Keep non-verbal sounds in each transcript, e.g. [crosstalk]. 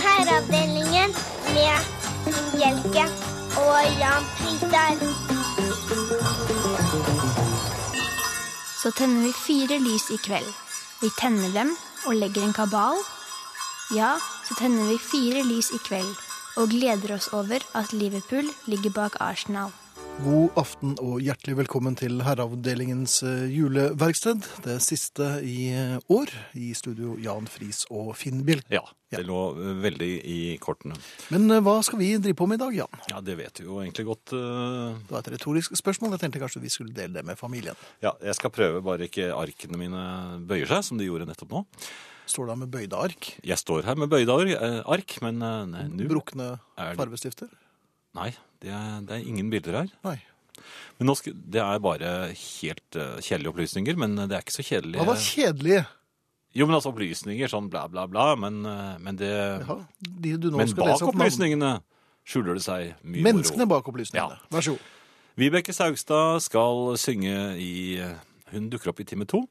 Herreavdelingen med Finn Bjelke og Jan Fritar. Så tenner vi fire lys i kveld. Vi tenner dem og legger en kabal. Ja, så tenner vi fire lys i kveld og gleder oss over at Liverpool ligger bak Arsenal. God aften og hjertelig velkommen til Herreavdelingens eh, juleverksted. Det siste i eh, år. I studio Jan Friis og Finn Bjelke. Ja, det lå eh, veldig i kortene. Men hva skal vi drive på med i dag, Jan? Ja, det vet vi jo egentlig godt. Det var et retorisk spørsmål. Jeg tenkte kanskje vi skulle dele det med familien. Ja, jeg skal prøve bare ikke arkene mine bøyer seg, som de gjorde nettopp nå. Står du her med bøyde ark? Jeg står her med bøyde ark, men nei, Brukne er farvestifter? Nei, det er, det er ingen bilder her. Nei. Men nå skal, det er bare helt eh, kjedelige opplysninger, men det er ikke så kjedelige. Hva var kjedelig? Jo, men altså opplysninger, sånn bla bla bla, men, eh, men det... Ja, de du nå Men skal bak lese opp navn- opplysningene skjuler det seg mye Menneskene moro. bak opplysningene. Vær så god. Vibeke Saugstad skal synge i Hun dukker opp i time to.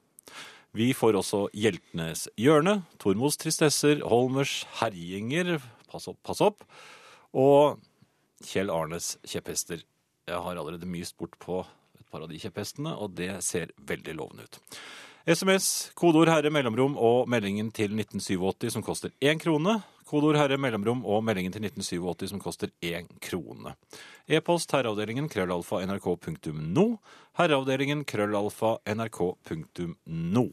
Vi får også Hjeltnes hjørne, Tormos tristesser, Holmers herjinger, pass opp, pass opp, og Kjell Arnes kjepphester. Jeg har allerede myst bort på et par av de kjepphestene, og det ser veldig lovende ut. SMS, kodeord herre, mellomrom og meldingen til 1987 som koster én krone. Kodeord herre, mellomrom og meldingen til 1987 som koster én krone. E-post herreavdelingen krøllalfa nrk.no. Herreavdelingen krøllalfa nrk.no.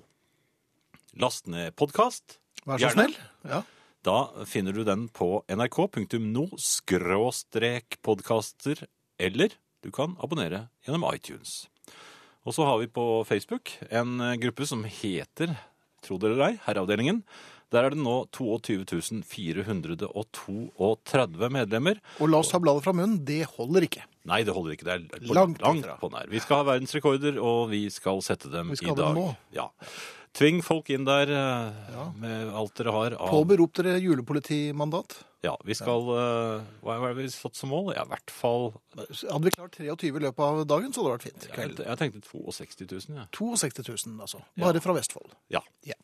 Last ned podkast. Vær så Gjerne. snill. Ja. Da finner du den på nrk.no skråstrek podkaster, eller du kan abonnere gjennom iTunes. Og så har vi på Facebook en gruppe som heter, tro det eller ei, Herreavdelingen. Der er det nå 22 432 medlemmer. Og la oss ta bladet fra munnen. Det holder ikke. Nei, det holder ikke. Det er Langt langt, på nær. Vi skal ha verdensrekorder, og vi skal sette dem Vi skal i ha dem dag. nå. Ja. Tving folk inn der ja. med alt dere har av Påberopt dere julepolitimandat? Ja, vi skal eh, Hva er har vi satt som mål? Ja, i hvert fall Hadde vi klart 23 i løpet av dagen, så hadde det vært fint. Jeg, jeg tenkte 62 000, jeg. 62 000, altså. Bare fra Vestfold. Ja. Ja.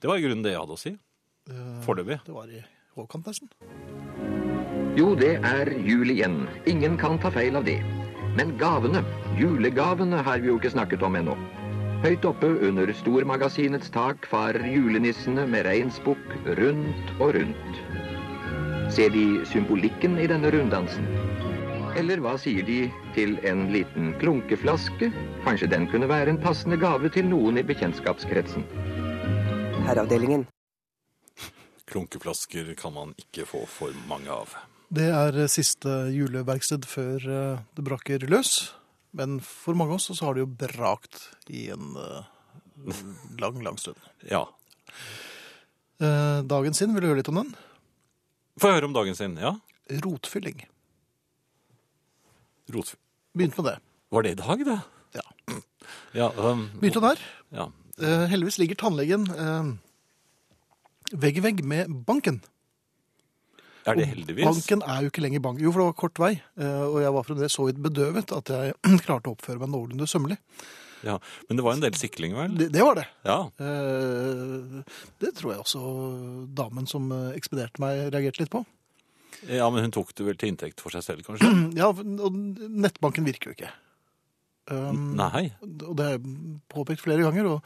Det var i grunnen det jeg hadde å si. Eh, Foreløpig. Det var i overkant, nesten. Jo, det er jul igjen. Ingen kan ta feil av det. Men gavene, julegavene, har vi jo ikke snakket om ennå. Høyt oppe under stormagasinets tak farer julenissene med reinsbukk rundt og rundt. Ser de symbolikken i denne runddansen? Eller hva sier de til en liten klunkeflaske? Kanskje den kunne være en passende gave til noen i bekjentskapskretsen. Herreavdelingen. Klunkeflasker kan man ikke få for mange av. Det er siste juleverksted før eh, det braker løs. Men for mange av oss så har det jo brakt i en uh, lang, lang stund. Ja. Uh, Dagen sin, vil du høre litt om den? Få høre om dagen sin. Ja. Rotfylling. Rotfylling. Begynte med det. Var det i dag, det? Ja. Ja, um, Begynte der. ja. Uh, heldigvis ligger tannlegen uh, vegg i vegg med banken. Er det Og heldigvis? Banken er jo ikke lenger bank. Jo, for det var kort vei. eh, Og jeg var fremdeles så vidt bedøvet at jeg [clears throat] klarte å oppføre meg noenlunde sømmelig. Ja. Men det var en del sikling, vel? Det, det var det. Ja. Eh, Det tror jeg også damen som eh, ekspederte meg, reagerte litt på. ja, men hun tok det vel til inntekt for seg selv, kanskje? [clears throat] Ja, og nettbanken virker jo ikke. Um, Nei. Og det har jeg påpekt flere ganger. Og,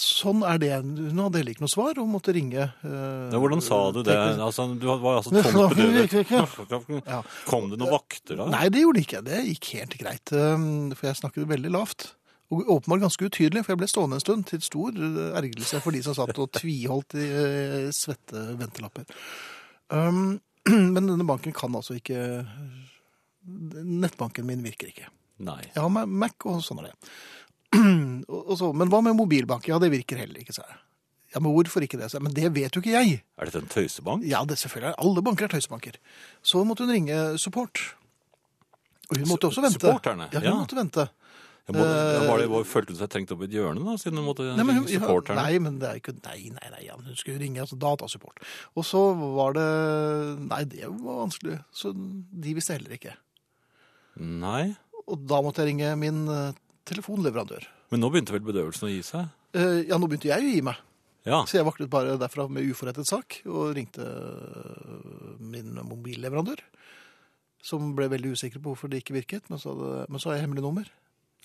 sånn er det. Hun hadde heller ikke noe svar og måtte ringe. eh, hvordan sa du det? Altså, du var altså [laughs] tomt bedøvet. Kom det noen vakter da? Nei, det gjorde det ikke. Det gikk helt greit. um, For jeg snakket veldig lavt. Og åpenbart ganske utydelig, for jeg ble stående en stund til stor eh, ergrelse for de som satt og tviholdt i eh, svette ventelapper. Um, [clears throat] men denne banken kan altså ikke Nettbanken min virker ikke. Nei. Jeg har Ma- Mac, og sånn er det. [clears throat] Og så, men hva med mobilbank? Ja, det virker heller ikke, sa jeg. Ja, Men hvorfor ikke det? Så. Men det vet jo ikke jeg. Er dette en tøysebank? Ja, det selvfølgelig Alle banker er tøysebanker. Så måtte hun ringe support. Og hun måtte også vente. supporterne? Ja, hun Ja. måtte vente. Ja, ja, var det, var, følte hun seg trengt opp i et hjørne, da, siden hun måtte Nei, men ringe supporterne? nei, men det er ikke Nei, nei, nei, ja, hun skulle ringe altså, datasupport. Og så var det Nei, det var vanskelig. Så de visste heller ikke. Nei. Og da måtte jeg ringe min eh, telefonleverandør. Men nå begynte vel bedøvelsen å gi seg? Eh, Ja, nå begynte jeg å gi meg. Ja. Så jeg vaklet bare derfra med uforrettet sak og ringte øh, min mobilleverandør. Som ble veldig usikker på hvorfor det ikke virket, men så, hadde, men så har jeg hemmelig nummer.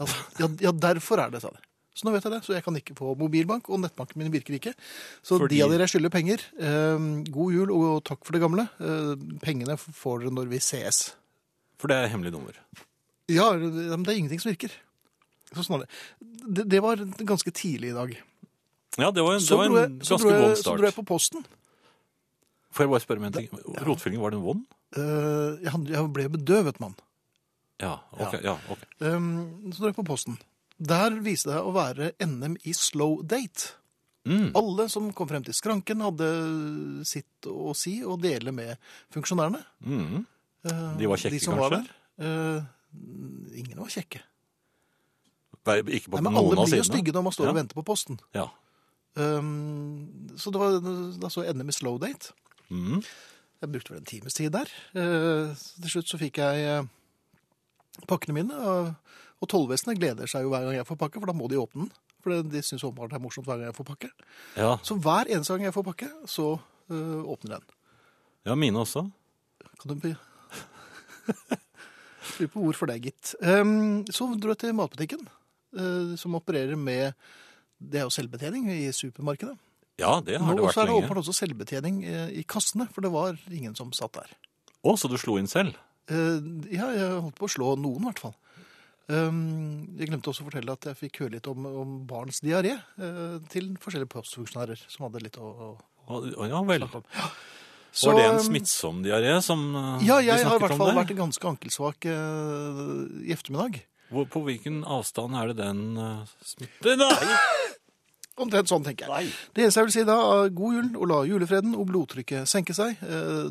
Ja, ja, ja, derfor er det, sa de. Så nå vet jeg det, så jeg kan ikke få mobilbank, og nettbanken min virker ikke. Så Fordi- de av dere jeg skylder penger, eh, god jul og takk for det gamle. Eh, pengene får dere når vi sees. For det er hemmelig nummer. Ja, men det er ingenting som virker. Så sånn det. det. Det var ganske tidlig i dag. Ja, det var en, det var en jeg, ganske vond start. så dro jeg på posten. Får jeg bare spørre om en ting? Rotfylling, var den vond? Uh, jeg, ble bedøvet, mann. Ja, ok. Ja, ok. Um, så dro jeg på posten. Der viste det å være NM i slow date. Mm. Alle som kom frem til skranken, hadde sitt å si og dele med funksjonærene. Mm. Eh, De var kjekke, de kanskje? Var der. Eh, ingen var kjekke. Nei, Ikke på Nei, men noen alle av blir jo stygge når man står og venter på posten. Ja. Um, så det var, da så jeg NM med slow date. Mm. Jeg brukte vel en times tid der. Uh, til slutt så fikk jeg uh, pakkene mine, og, og tollvesenet gleder seg jo hver gang jeg får pakke, for da må de åpne den. For de syns åpenbart det er morsomt hver gang jeg får pakke. ja. Så hver eneste gang jeg får pakke, så uh, åpner den. ja, mine også. Kan du. [laughs] Lurer på hvorfor det, gitt. Um, så dro jeg til matbutikken, som opererer med Det er jo selvbetjening i supermarkedet. Ja, det har Nå det vært er det lenge. åpenbart også selvbetjening eh, i kassene, for det var ingen som satt der. Å, så du slo inn selv? Eh, ja, jeg holdt på å slå noen, i hvert fall. Um, jeg glemte også å fortelle at jeg fikk høre litt om, om barns diaré eh, til forskjellige postfunksjonærer som hadde litt å, å Å, å, ja vel. snakke om. Var det en um, smittsom diaré som snakket om det? Ja, jeg har i hvert fall der? vært ganske ankelsvak eh, i ettermiddag. Hvor, på hvilken avstand er det den uh, smitter? Nei! [laughs] Omtrent sånn, tenker jeg. Det eneste jeg vil si da, er god jul, og la julefreden og blodtrykket senke seg. Eh,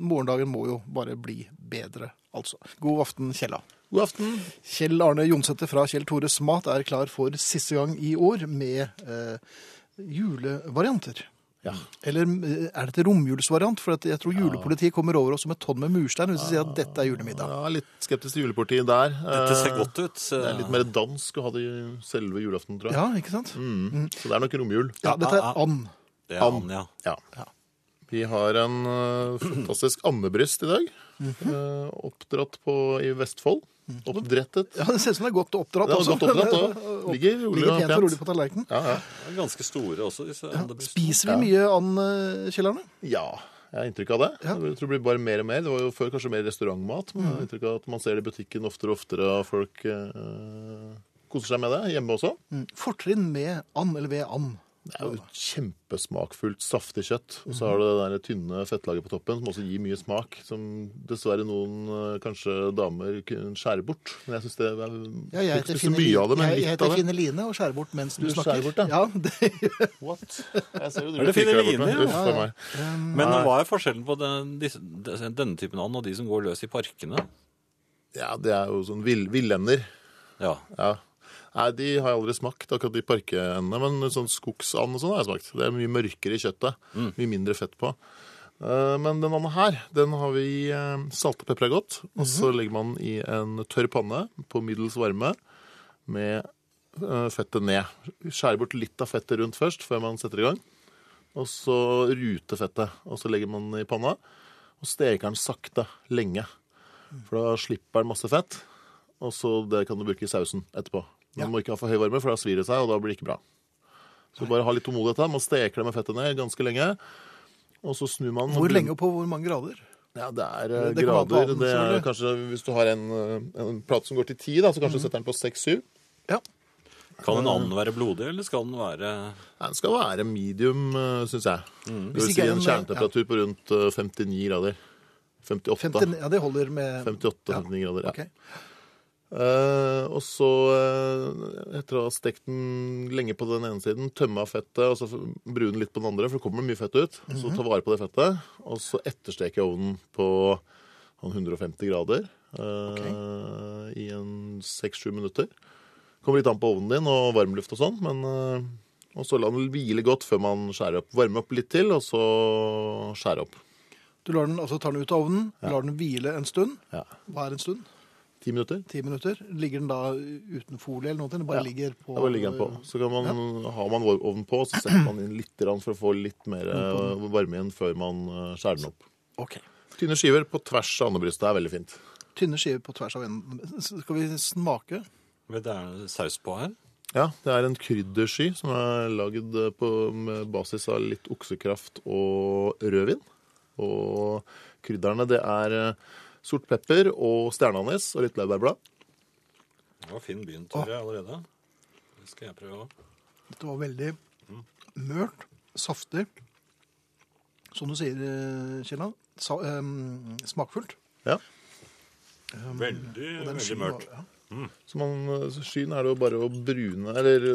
morgendagen må jo bare bli bedre, altså. God aften, Kjella. God aften. Kjell Arne Jonsæter fra Kjell Tores Mat er klar for siste gang i år med eh, julevarianter. Ja. Eller er er dette romjulsvariant? For jeg tror julepolitiet kommer over oss som et tonn med murstein hvis de sier at dette er julemiddag. Ja, litt skeptisk til julepolitiet der. Dette ser Eh, godt ut. Det er litt mer dansk å ha det i selve julaften, tror jeg. Ja, ikke sant? Mm. Så det er nok romjul. Ja, dette er and. Det er and, ja. Ja. Vi har en eh, fantastisk andebryst i dag. Mm -hmm. oppdratt på, i Vestfold. Oppdrettet. Ja, Det ser ut som det er godt oppdratt Det er også. godt oppdratt, [laughs] ja. Ligger rolig Ligger pent og rolig på tallerkenen. Ja, ja. De er Ganske store også, disse andebrystene. Spiser vi mye and, eh, Kjell ja, jeg har inntrykk av det. Ja. Mm. Jeg tror det blir bare mer og mer. Det var jo før kanskje mer restaurantmat, men jeg har inntrykk av at man ser det i butikken oftere og oftere, og folk eh, koser seg med det hjemme også. Mm. Fortrinn med and, eller ved and. Det er jo kjempesmakfullt, saftig kjøtt. Og så har du det der tynne fettlaget på toppen, som også gir mye smak. Som dessverre noen, eh, kanskje damer, skjærer bort. Men jeg syns det er Ja, jeg heter Fine, mye av det, men jeg, jeg litt heter av det. Fine Line og skjærer bort mens du, Du snakker. bort, ja. ja det, [laughs] What? Jeg ser jo Er det Fine Line, ja? Uff a meg. Men hva er forskjellen på den, disse, denne typen and og de som går løs i parkene? Ja, det er jo sånn vill, villender. Ja. Ja. Nei, de har jeg aldri smakt, akkurat de parkeendene. Men sånn skogsand og sånn har jeg smakt. Det er mye mørkere i kjøttet. Mye mindre fett på. Eh, Men den anden her, den har vi eh, salt og pepra godt. Og så legger man i en tørr panne på middels varme med eh, fettet ned. Skjærer bort litt av fettet rundt først, før man setter i gang. Og så rute fettet. Og så legger man i panna. Og steker den sakte, lenge. For da slipper den masse fett. Og så det kan du bruke i sausen etterpå. Men ja. må ikke ha for høy varme, for da svir det seg, og da blir det ikke bra. Så bare ha litt tålmodighet. her. Man steker det med fettet ned ganske lenge. Og så snur man hvor lenge og på hvor mange grader? Ja, det er det, Det på grader. annen, Det er kanskje, Hvis du har en, eh, en plate som går til ti, da, så kanskje du setter den på seks-syv. Ja. Kan en and være blodig, eller skal den være Nei, Den skal være medium, syns jeg. Det vil si en kjernetemperatur kjernetemperatur på rundt eh, 59 grader. 58. 50, ja, det holder med 58-59 grader, ja. Ok. Eh, og så, uh, etter å ha stekt den lenge på den ene siden, tømme av fettet, og så brune litt på den andre, for det kommer mye fett ut. Så ta vare på det fettet. Og så ettersteke ovnen på sånn 150 grader eh, i en 6-7 minutter. Kommer litt an på ovnen din og varmluft og sånn, men og så la den hvile godt før man skjærer opp. Varme opp litt til, og så skjære opp. Du lar den, altså tar den ut av ovnen, lar den hvile en stund. Ja. Hva er en stund? Ti minutter. Ti minutter. Ligger den da uten folie eller noe? Den bare Ja, ligger på Det bare ligger den på. Så kan man, har man ovnen på, så setter man inn litt grann for å få litt mer eh, varme igjen før man eh, skjærer den opp. Ok. Tynne skiver på tvers av andebrystet er veldig fint. Tynne skiver på tvers av enden. Skal vi smake? Men det er saus på her. Ja, det er en kryddersky som er lagd med basis av litt oksekraft og rødvin. Og krydderne, det er eh, sort pepper og stjerneanis og litt laurbærblad. Det var fin begynt, tror jeg, allerede. Det skal jeg prøve òg. Dette var veldig mørt, saftig. Som du sier, Kielland, Kjelland. Sa, em, smakfullt. Ja. Veldig, veldig skyen mørkt. Ja. Mm. Så man, så skyen er det jo bare å brune, eller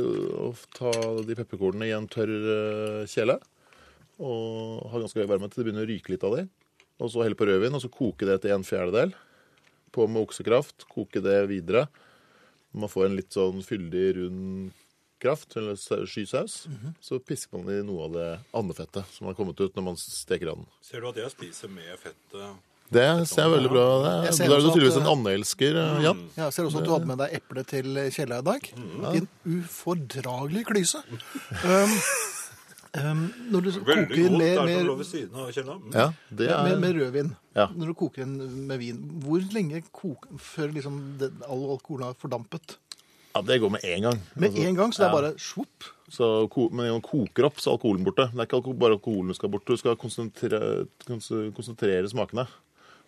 å ta de pepperkornene i en tørr eh, kjele. Og ha ganske høy varme til det begynner å ryke litt av de. Og så helle på rødvin, og så koke det til en fjerdedel. På med oksekraft, koke det videre. Man får en litt sånn fyldig, rund kraft, eller skysaus. Mm -hmm. Så pisker man i noe av det andefettet som har kommet ut når man steker anden. Ser du at jeg spiser med fettet? Det ser jeg veldig bra Det ser er- Da er du tydeligvis en andeelsker, eh, Jan. Ja, jeg ser også at du hadde med deg eple til Kjella i dag. En ufordragelig klyse. [laughs] Um, um, når du Veldig koker godt. med, med, ved siden av Kjella. Ja, det med, er med rødvin, Ja. når du koker inn med vin, hvor lenge koker før liksom det, all alkoholen har fordampet? Ja, det går med en gang. Med Altså, en gang, så det er ja. bare svopp. Så Men når man koker opp, så er alkoholen borte. Det er ikke bare alkoholen du skal bort. Du skal konsentrere, konsentrere smakene.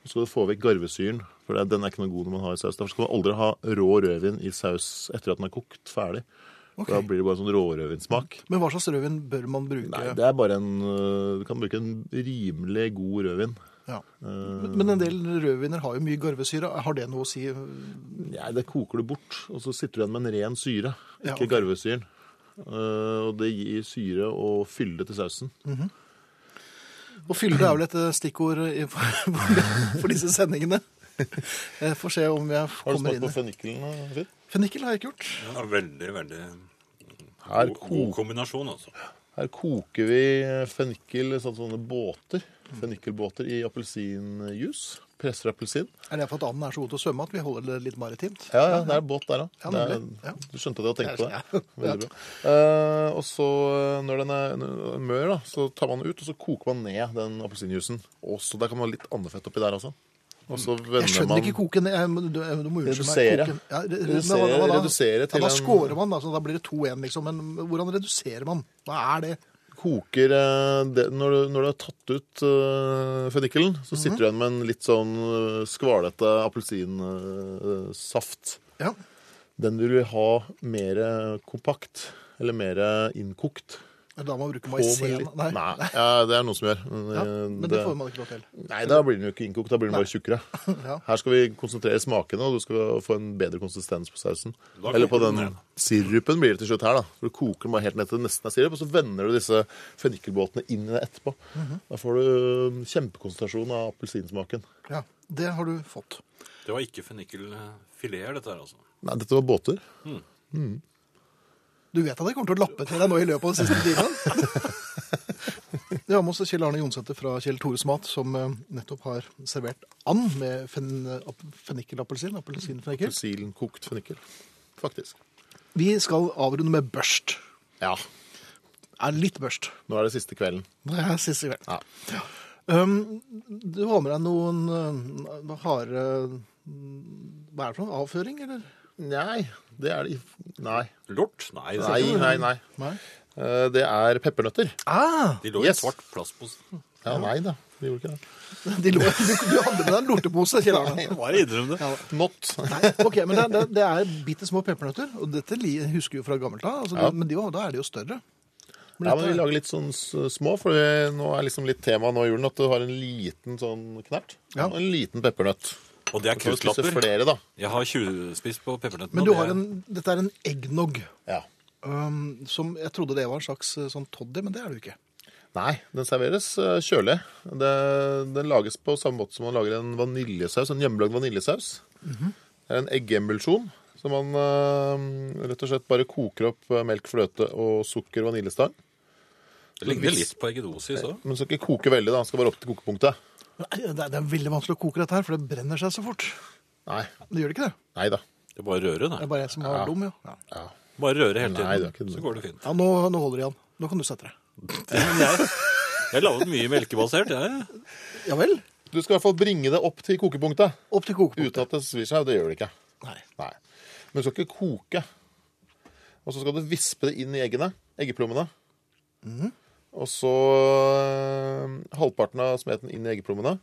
Så skal du få vekk garvesyren, for den er ikke noe god når man har i saus. Derfor skal man aldri ha rå rødvin i saus etter at den er kokt ferdig. For Da blir det bare sånn rårødvinsmak. Men hva slags rødvin bør man bruke? Nei, det er bare en øh, Du kan bruke en rimelig god rødvin. ja. men, men en del rødviner har jo mye garvesyre. Har det noe å si? Nei, det koker du bort, og så sitter du igjen med en ren syre, Ja, ikke garvesyren. Eh, og det gir syre og fylde til sausen. Og fylde er vel et stikkord [laughs] for, disse sendingene. Jeg får se om jeg kommer inn Har du smakt på? Finn? Fennikel har jeg ikke gjort. Ja, veldig, veldig Her, god, god kombinasjon, altså. her koker vi fennikel i sånne, båter. Fennikelbåter i appelsinjuice. Presser appelsin. Er det fordi anden er så god til å svømme at vi holder det litt maritimt? Ja, ja, det er båt der, da. Ja, Det er- Du skjønte at jeg hadde tenkt på det? Veldig bra. Eh, og så, eh, når den er mør, da, så tar man den ut, og så koker man ned den appelsinjuicen. Og så Der kan man ha litt andefett oppi der også. Og så vender Jeg skjønner man ikke koken. Jeg, du, du må unnskylde meg. Koken- Ja, re- re- Redusere- men da? redusere til ja, Da scorer man, da, så da blir det 2-1, liksom. Men hvordan reduserer man? Hva er det? koker eh, det, når, du, når du har tatt ut uh, fennikelen, så Mhm. sitter du igjen med en litt sånn eh, skvalete appelsinsaft. Ja. Den vil du ha mer kompakt, eller mer innkokt. Da må man bruke På maisen. Nei. Nei, ja, det er noen som gjør. Men, Ja, eh, men det får man ikke lov til. Nei, da blir den jo ikke innkokt, da blir den bare tjukkere. [laughs] Ja. Her skal vi konsentrere smakene, og du skal få en bedre konsistens på sausen. Eller på den sirupen blir det til slutt her, da. For du koker den bare helt ned til det nesten er sirup, og så vender du disse fennikelbåtene inn i det etterpå. Mhm. Da får du um, kjempekonsentrasjon av appelsinsmaken. Ja, det har du fått. Det var ikke fennikelfileter, dette her, altså. Nei, dette var båter. Du vet at jeg kommer til å lappe til deg nå i løpet av den siste timen? [laughs] Vi har med oss Kjell Arne Jonsæter fra Kjell Tores Mat, som eh, nettopp har servert and med fen, ap- fennikelappelsin. Appelsinfennikel. Appelsinkokt fennikel. Faktisk. Vi skal avrunde med børst. Ja. Er litt børst. Nå er det siste kvelden. Det er siste kvelden. Ja. Um, du har med deg noen uh, harde Hva er det for noe? Avføring, eller? Nei, det er det Nei. Lort? Nei, det Nei, nei, nei. Nei. Eh, Det er peppernøtter. Ah! De lå i en Yes. svart plastpose. Ja, nei da. De gjorde ikke det. [laughs] De lå, du, du hadde med deg en lortepose, Kjell Arne. Bare innrøm det. Not. Nei, ok, men det, det, det er bitte små peppernøtter, og dette li- husker vi jo fra gammelt av. Altså, Ja. Men de, var- da er de jo større. Men Ja, men vi lager litt sånn s- små, for nå er liksom litt tema nå i julen at du har en liten sånn knert. Ja. Og en liten peppernøtt. Og det er Så kan spise kutlapper. flere, da. Jeg har tjuvspist på peppernøttene. men og du det- har en, dette er en eggnog, Ja. um, som jeg trodde det var en slags eh, sånn toddy, men det er det jo ikke. Nei, den serveres eh, kjølig. Det, den lages på samme måte som man lager en vaniljesaus, en hjemmelagd vaniljesaus. Mhm. Det er en eggemulsjon, så man eh, rett og slett bare koker opp eh, melk, fløte og sukker og vaniljestang. Det ligner litt på eggedosis òg. Men den skal ikke koke veldig, da. Den skal bare opp til kokepunktet. Nei, Det er, det er veldig vanskelig å koke dette her, for det brenner seg så fort. Nei. Det gjør det ikke det. Nei da. Det er bare røre, Det det. er bare jeg som er Ja. dum, ja. ja. Ja. Bare røre hele Nei, det er tiden, ikke- så går det fint. Ja, nå, nå holder det igjen. Nå kan du sette deg. [laughs] Men jeg, jeg laget mye melkebasert, jeg. Ja vel. Du skal i hvert fall bringe det opp til kokepunktet. Opp til kokepunktet. Uten at det svir seg, og det gjør det ikke. Nei. Nei. Men du skal ikke koke. Og så skal du vispe det inn i eggene. Eggeplommene. Og så øh, halvparten av smeten inn i eggeplommene.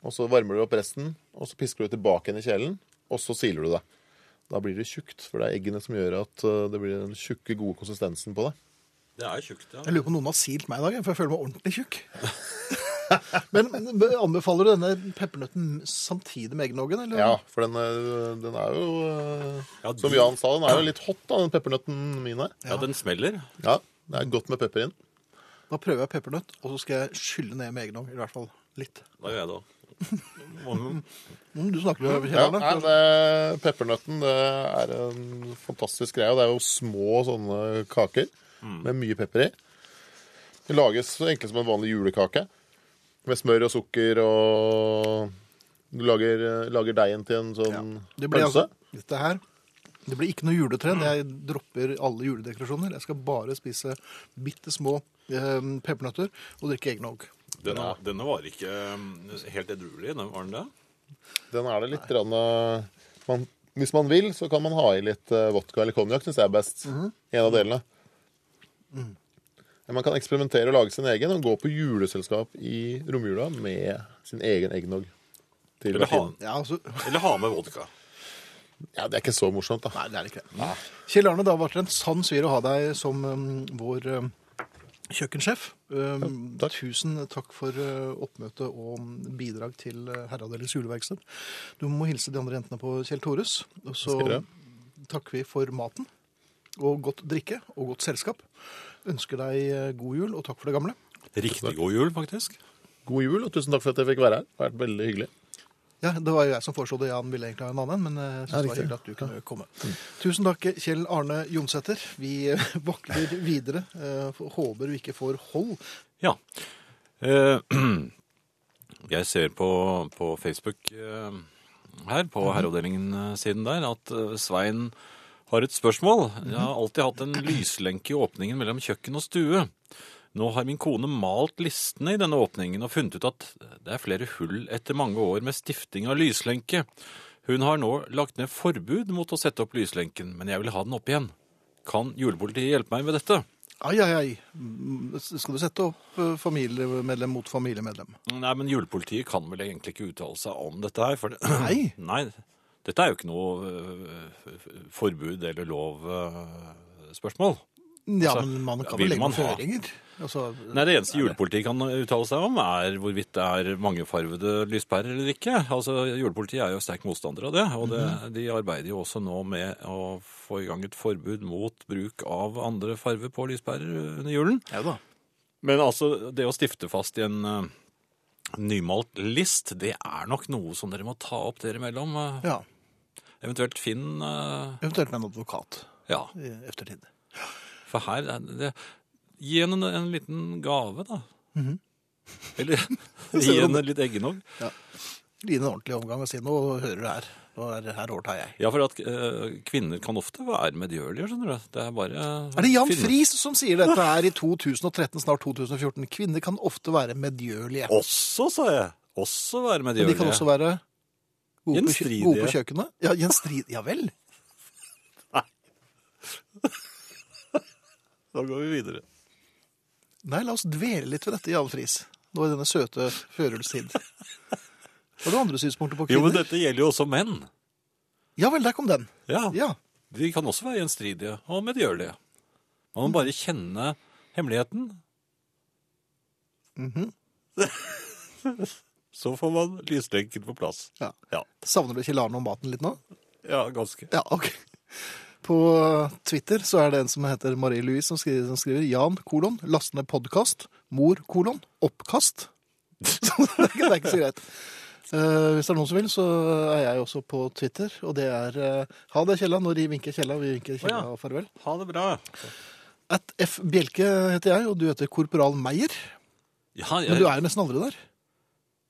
Og så varmer du opp resten, og så pisker du tilbake igjen i kjelen. Og så siler du det. Da blir det tjukt, for det er eggene som gjør at øh, det blir den tjukke, gode konsistensen på det. Det er tjukt, ja. Jeg lurer på om noen har silt meg i dag, for jeg føler meg ordentlig tjukk. [laughs] Men anbefaler du denne peppernøtten samtidig med eggnoggen? eller? Ja, for den, er, den er jo ja, Ja, Som Jan sa, den er jo litt hot, da, den peppernøtten min her. Ja, den smeller. Ja, det er godt med pepper inn. Da prøver jeg peppernøtt, og så skal jeg skylle ned med egenhånd. I hvert fall litt. Da gjør jeg det òg. [laughs] Mm, du snakker jo Ja, Kjell nei, Arne. det, Peppernøtten det er en fantastisk greie. og Det er jo små sånne kaker med mye pepper i. Det lages så enkelt som en vanlig julekake. Med smør og sukker og Du lager, lager deigen til en sånn Det blir pølse. altså, dette her det blir ikke noe juletre. Jeg dropper alle juledekorasjoner. Jeg skal bare spise bitte små eh, peppernøtter og drikke eggnog. Denne, denne var ikke um, helt edruelig, den var den det? Den er det litt grann, eh, man, Hvis man vil, så kan man ha i litt eh, vodka eller konjakk, syns jeg er best. Mhm. En av delene. Mm. man kan eksperimentere og lage sin egen og gå på juleselskap i romjula med sin egen eggnog. Til Eller ha. Ja, altså, [laughs] eller ha med vodka. Ja, det er ikke så morsomt, da. nei, det er det ikke. Kjell Arne, det har vært en sann svir å ha deg som um, vår um, kjøkkensjef. Um, takk. Tusen takk for uh, oppmøte og bidrag til uh, Herreavdelingens juleverksted. Du må hilse de andre jentene på Kjell Tores. Og så takker vi for maten og godt drikke og godt selskap. Ønsker deg uh, god jul og takk for det gamle. Riktig god jul, faktisk. God jul, og tusen takk for at jeg fikk være her. Det har vært veldig hyggelig. Ja, Det var jo jeg som foreslo det. Jan ville egentlig ha en annen, men uh, jeg synes Ja, det var hyggelig at du kunne komme. Tusen takk, Kjell Arne Jonsæter. Vi uh, [laughs] vakler videre. Uh, håper vi ikke får hold. Ja. Eh, [clears throat] jeg ser på, på Facebook eh, her, på herreavdelingen-siden der, at eh, Svein har et spørsmål. Jeg har alltid hatt en lyslenke i åpningen mellom kjøkken og stue. Nå har min kone malt listene i denne åpningen og funnet ut at det er flere hull etter mange år med stifting av lyslenke. Hun har nå lagt ned forbud mot å sette opp lyslenken, men jeg vil ha den opp igjen. Kan julepolitiet hjelpe meg med dette? Ai, ai, ai. Mm, Skal du sette opp familiemedlem mot familiemedlem? Nei, men julepolitiet kan vel egentlig ikke uttale seg om dette her. For det, [clears throat] Nei. Nei, dette er jo ikke noe forbud eller lov-spørsmål. Ja, Altså, men man kan vel legge man føringer. Altså, Nei, Det eneste julepolitiet kan uttale seg om, er hvorvidt det er mangefarvede lyspærer eller ikke. Altså, Julepolitiet er jo sterk motstander av det, og det, Mhm. de arbeider jo også nå med å få i gang et forbud mot bruk av andre farver på lyspærer under julen. Ja da. Men altså, det å stifte fast i en eh, nymalt list, det er nok noe som dere må ta opp dere imellom. eh, Ja. Eventuelt finn uh... Eventuelt med en advokat Ja, i eftertid. For her er det Gi henne en, en liten gave, da. Eller [laughs] [laughs] gi henne litt eggenogg. Gi en ordentlig omgang og si nå hører du her. Nå er, her overtar jeg. Ja, for at uh, kvinner kan ofte være medgjørlige, skjønner du. Det er bare Er det Jan Friis som sier dette her i 2013, snart 2014? Kvinner kan ofte være medgjørlige. Også, sa jeg. Også være Men medgjørlige. de kan også være gode på, gode på kjøkkenet. Ja, gjenstridige. Ja vel. [laughs] Da går vi videre. Nei, la oss dvele litt ved dette, Jan Friis. Nå i denne søte førjulstid. Har du andre synspunkter på kvinner? Jo, men dette gjelder jo også menn. Ja vel, der kom den. Ja, Ja. De kan også være gjenstridige og medgjørlige. Man må bare kjenne hemmeligheten. Mhm. [laughs] Så får man lyslenken på plass. ja. Ja, Savner du Kjell Arne om maten litt nå? ja ganske. Ja, ok. På Twitter så er det en som heter Marie Louise som skriver, som skriver Jan, kolon, last ned podkast, mor, kolon, oppkast. Så [laughs] det er ikke, det er ikke så greit. Uh, hvis det er noen som vil, så er jeg også på Twitter, og det er uh, Ha det, Kjella. Når de vinker Kjella, vi vinker Kjella oh, ja. farvel. Ha det bra. At F. Bjelke heter jeg, og du heter Korporal Meyer. Ja, Men du er jo nesten aldri der.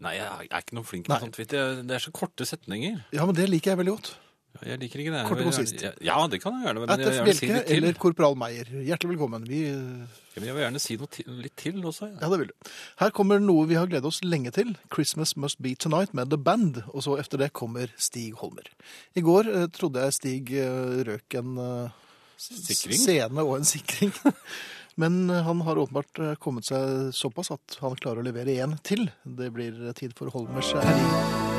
Nei, jeg er ikke noe flink med sånn sånt. Det er så korte setninger. Ja, men det liker jeg veldig godt. Ja, Jeg liker ikke det. Kort og konsist. Ja, det kan jeg gjerne. Men jeg vil gjerne si litt til. eller Korporal Meyer. Hjertelig velkommen. Vi, Ja, men Jeg vil gjerne si noe til, litt til også. Ja. ja, det vil du. Her kommer noe vi har gledet oss lenge til. 'Christmas Must Be Tonight' med The Band. Og så etter det kommer Stig Holmer. I går eh, trodde jeg Stig eh, røk en eh, Sikring? scene og en sikring. [laughs] Men eh, han har åpenbart eh, kommet seg såpass at han klarer å levere én til. Det blir eh, tid for Holmers herring.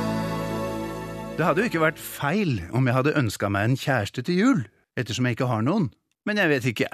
Det hadde jo ikke vært feil om jeg hadde ønska meg en kjæreste til jul, ettersom jeg ikke har noen. Men jeg vet ikke.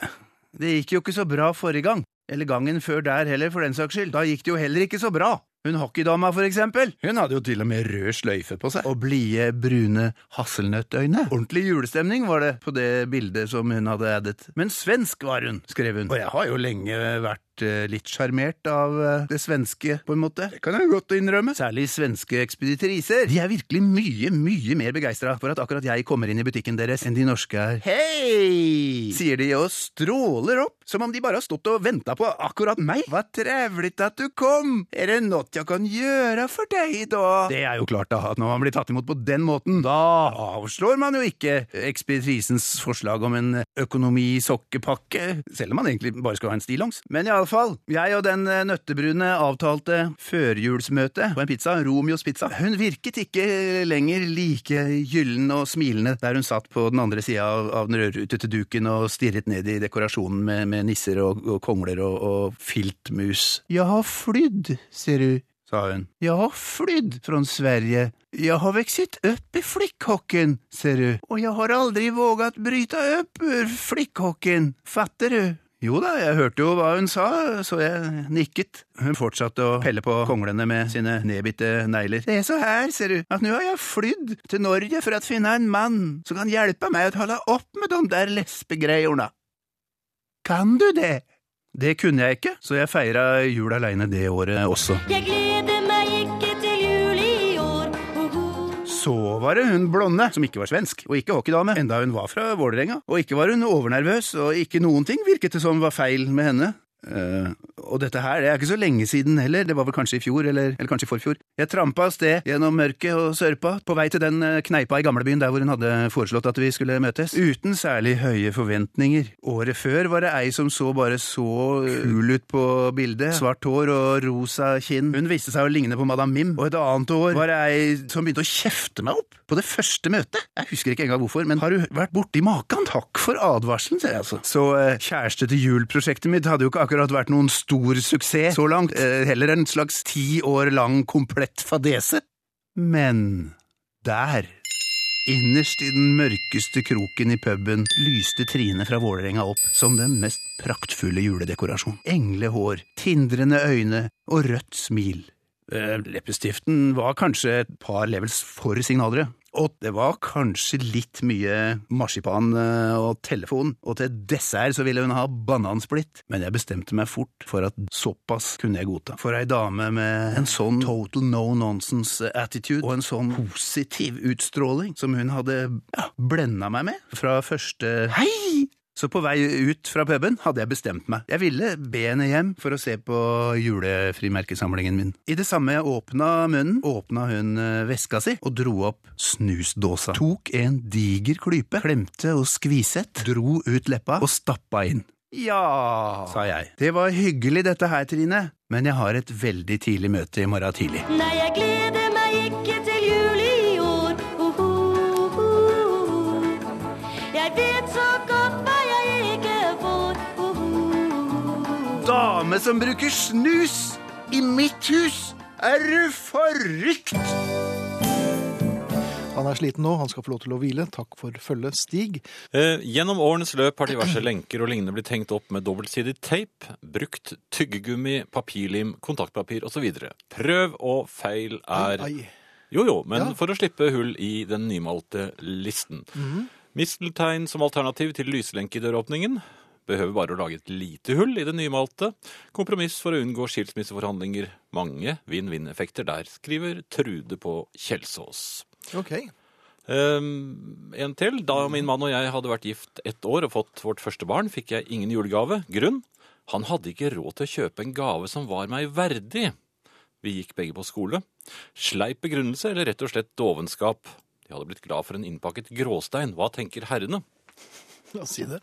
Det gikk jo ikke så bra forrige gang. Eller gangen før der heller, for den saks skyld. Da gikk det jo heller ikke så bra. Hun hockeydama, for eksempel. Hun hadde jo til og med rød sløyfe på seg. Og blide, brune hasselnøttøyne. Ordentlig julestemning var det på det bildet som hun hadde addet. Men svensk var hun, skrev hun. Og jeg har jo lenge vært litt sjarmert av eh, det svenske, på en måte. Det kan jeg godt innrømme. Særlig svenske ekspeditriser. De er virkelig mye, mye mer begeistra for at akkurat jeg kommer inn i butikken deres enn de norske er. Hei! sier de og stråler opp, som om de bare har stått og venta på akkurat meg. Hva trevlig at du kom! Er det noe jeg kan gjøre for deg, da? Det er jo klart, da, at når man blir tatt imot på den måten, da avslår man jo ikke ekspeditrisens forslag om en økonomisokkepakke, selv om man egentlig bare skal ha en stillongs. Men iallfall, jeg og den eh, nøttebrune avtalte førjulsmøte på en pizza, Romeos pizza, hun virket ikke lenger like gyllen og smilende der hun satt på den andre sida av, av den rødrutete duken og stirret ned i dekorasjonen med, med nisser og, og kongler og, og filtmus. Jeg har flydd, ser du sa hun. Jeg har flydd fra Sverige. Jeg har vokst opp i flikkhokken, ser du, og jeg har aldri våget bryte opp ur flikkhokken, fatter du? Jo da, jeg hørte jo hva hun sa, så jeg nikket. Hun fortsatte å pelle på konglene med sine nedbitte negler. Er så her, ser du, at nå har jeg flydd til Norge for å finne en mann som kan hjelpe meg å holde opp med de der lesbegreiorna. Kan du det? Det kunne jeg ikke, så jeg feira jul aleine det året også. Jeg gleder meg var det hun blonde, som ikke var svensk, og ikke hockeydame, enda hun var fra Vålerenga. Og ikke var hun overnervøs, og ikke noen ting virket det som var feil med henne. Eh, og dette her, det er ikke så lenge siden heller, det var vel kanskje i fjor, eller, eller kanskje i forfjor. Jeg trampa av sted gjennom mørket og sørpa, på vei til den eh, kneipa i gamlebyen der hvor hun hadde foreslått at vi skulle møtes, uten særlig høye forventninger. Året før var det ei som så bare så kul ut på bildet, svart hår og rosa kinn. Hun viste seg å ligne på Madame Mim, og et annet år var det ei som begynte å kjefte meg opp på det første møtet. Jeg husker ikke engang hvorfor, men har du vært borti maken? Takk for advarselen, sier jeg altså. Så eh, kjæreste til jul-prosjektet mitt hadde jo ikke akkurat vært noen stor suksess så langt, eh, heller en slags ti år lang komplett fadese. Men der, innerst i den mørkeste kroken i puben, lyste Trine fra Vålerenga opp som den mest praktfulle juledekorasjon. Englehår, tindrende øyne og rødt smil. Eh, Leppestiften var kanskje et par levels for signalere. Og det var kanskje litt mye marsipan eh, og telefon, og til dessert så ville hun ha banansplitt, men jeg bestemte meg fort for at såpass kunne jeg godta. For ei dame med en sånn total no nonsense attitude og en sånn positiv utstråling som hun hadde ja, blenda meg med fra første hei så på vei ut fra puben hadde jeg bestemt meg. Jeg ville be henne hjem for å se på julefrimerkesamlingen min. I det samme jeg åpna munnen, åpna hun eh, veska si og dro opp snusdåsa. Tok en diger klype, klemte og skviset, dro ut leppa og stappa inn. Ja, sa jeg. Det var hyggelig dette her, Trine, men jeg har et veldig tidlig møte i morgen tidlig. Nei, jeg gleder meg ikke til Dame som bruker snus i mitt hus! Er du forrykt? Han er sliten nå, han skal få lov til å hvile. Takk for følget, Stig. Eh, gjennom årenes løp har diverse lenker og lignende blitt hengt opp med dobbeltsidig teip, brukt tyggegummi, papirlim, kontaktpapir osv. Prøv og feil er Ai, Jo jo, men Ja. for å slippe hull i den nymalte listen. Misteltein som alternativ til lyslenke i døråpningen. Behøver bare å lage et lite hull i det nymalte. Kompromiss for å unngå skilsmisseforhandlinger. Mange vinn-vinn-effekter der, skriver Trude på Kjelsås. Ok. Um, en til. Da min mann og jeg hadde vært gift ett år og fått vårt første barn, fikk jeg ingen julegave. Grunn? Han hadde ikke råd til å kjøpe en gave som var meg verdig. Vi gikk begge på skole. Sleip begrunnelse eller rett og slett dovenskap? De hadde blitt glad for en innpakket gråstein. Hva tenker herrene? La oss si det.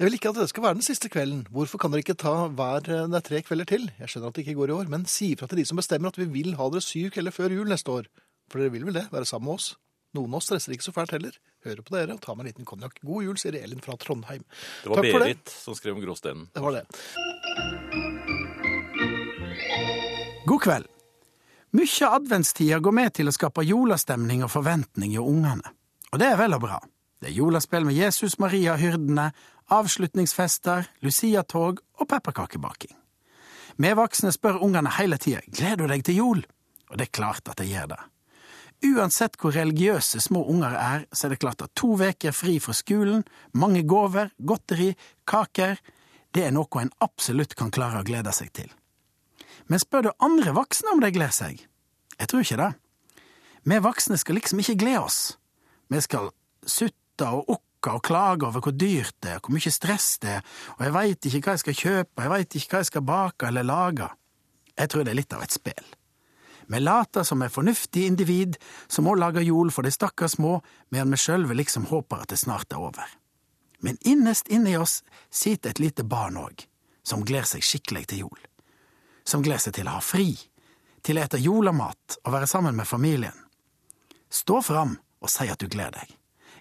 Jeg vil ikke at det skal være den siste kvelden. Hvorfor kan dere ikke ta hver eh, det er tre kvelder til? Jeg skjønner at det ikke går i år, men si ifra til de som bestemmer at vi vil ha dere syv kvelder før jul neste år. For dere vil vel det, være sammen med oss? Noen av oss stresser ikke så fælt heller. Hører på dere og tar meg en liten konjakk. God jul, sier Elin fra Trondheim. Det var Takk for det. Berit som skrev om gråstenen. Det var det. God kveld. Mykje adventstida går med til å skape julestemning og forventning i ungene. Og det er vel og bra. Det er julespill med Jesus, Maria og hyrdene, avslutningsfester, luciatog og pepperkakebaking. Vi voksne spør ungene hele tida gleder du deg til jul, og det er klart at de gjør det. Uansett hvor religiøse små unger er, så er det klart at to veker fri fra skolen, mange gaver, godteri, kaker, det er noe en absolutt kan klare å glede seg til. Men spør du andre voksne om de gleder seg? Jeg tror ikke det. Vi voksne skal liksom ikke glede oss. Vi skal sutte og okke og klager over hvor dyrt det er, hvor mye stress det er, og jeg veit ikke hva jeg skal kjøpe, jeg veit ikke hva jeg skal bake eller lage. Jeg tror det er litt av et spill. Vi later som er fornuftige individ som òg lager jul for de stakkars små, medan vi sjølve liksom håper at det snart er over. Men innest inni oss sitter et lite barn òg, som gleder seg skikkelig til jul. Som gleder seg til å ha fri, til å ete julemat og være sammen med familien. Stå fram og si at du gleder deg.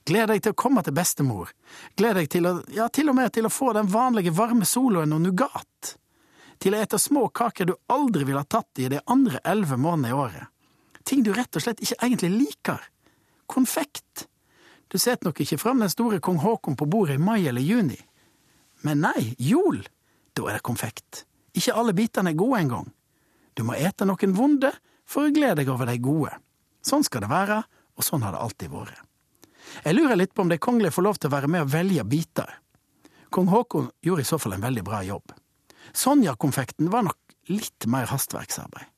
Gled deg til å komme til bestemor. Gled deg til å, ja, til og med til å få den vanlige varme soloen og nougat. Til å ete små kaker du aldri ville ha tatt i de andre elleve månedene i året. Ting du rett og slett ikke egentlig liker. Konfekt. Du setter nok ikke fram den store kong Haakon på bordet i mai eller juni. Men nei, jol, da er det konfekt. Ikke alle bitene er gode engang. Du må ete noen vonde for å glede deg over de gode. Sånn skal det være, og sånn har det alltid vært. Jeg lurer litt på om de kongelige får lov til å være med og velge biter. Kong Haakon gjorde i så fall en veldig bra jobb. Sonja-konfekten var nok litt mer hastverksarbeid.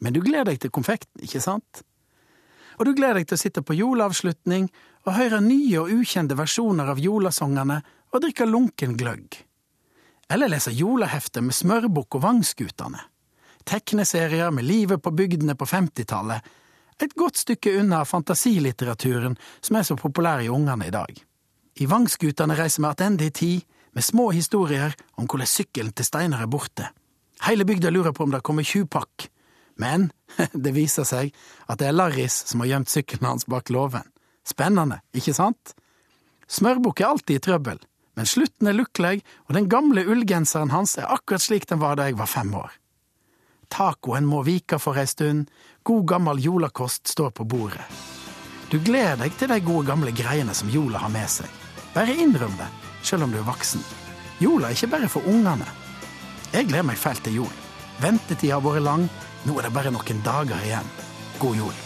Men du gleder deg til konfekten, ikke sant? Og du gleder deg til å sitte på juleavslutning og høre nye og ukjente versjoner av julesangene og drikke lunken gløgg. Eller lese julehefter med Smørbukk og Vangskutane. Tegneserier med livet på bygdene på 50-tallet. Et godt stykke unna fantasilitteraturen som er så populær i ungene i dag. I Vangskutane reiser vi attende i tid, med små historier om hvordan sykkelen til Steinar er borte. Hele bygda lurer på om det kommer tjuvpakk. Men [laughs] det viser seg at det er Larris som har gjemt sykkelen hans bak låven. Spennende, ikke sant? Smørbukk er alltid i trøbbel, men slutten er lukkelig, og den gamle ullgenseren hans er akkurat slik den var da jeg var fem år. Tacoen må vike for ei stund, god gammel julekost står på bordet. Du gleder deg til de gode gamle greiene som jola har med seg. Bare innrøm det, selv om du er voksen. Jola er ikke bare for ungene. Jeg gleder meg fælt til jul. Ventetida har vært lang, nå er det bare noen dager igjen. God jul.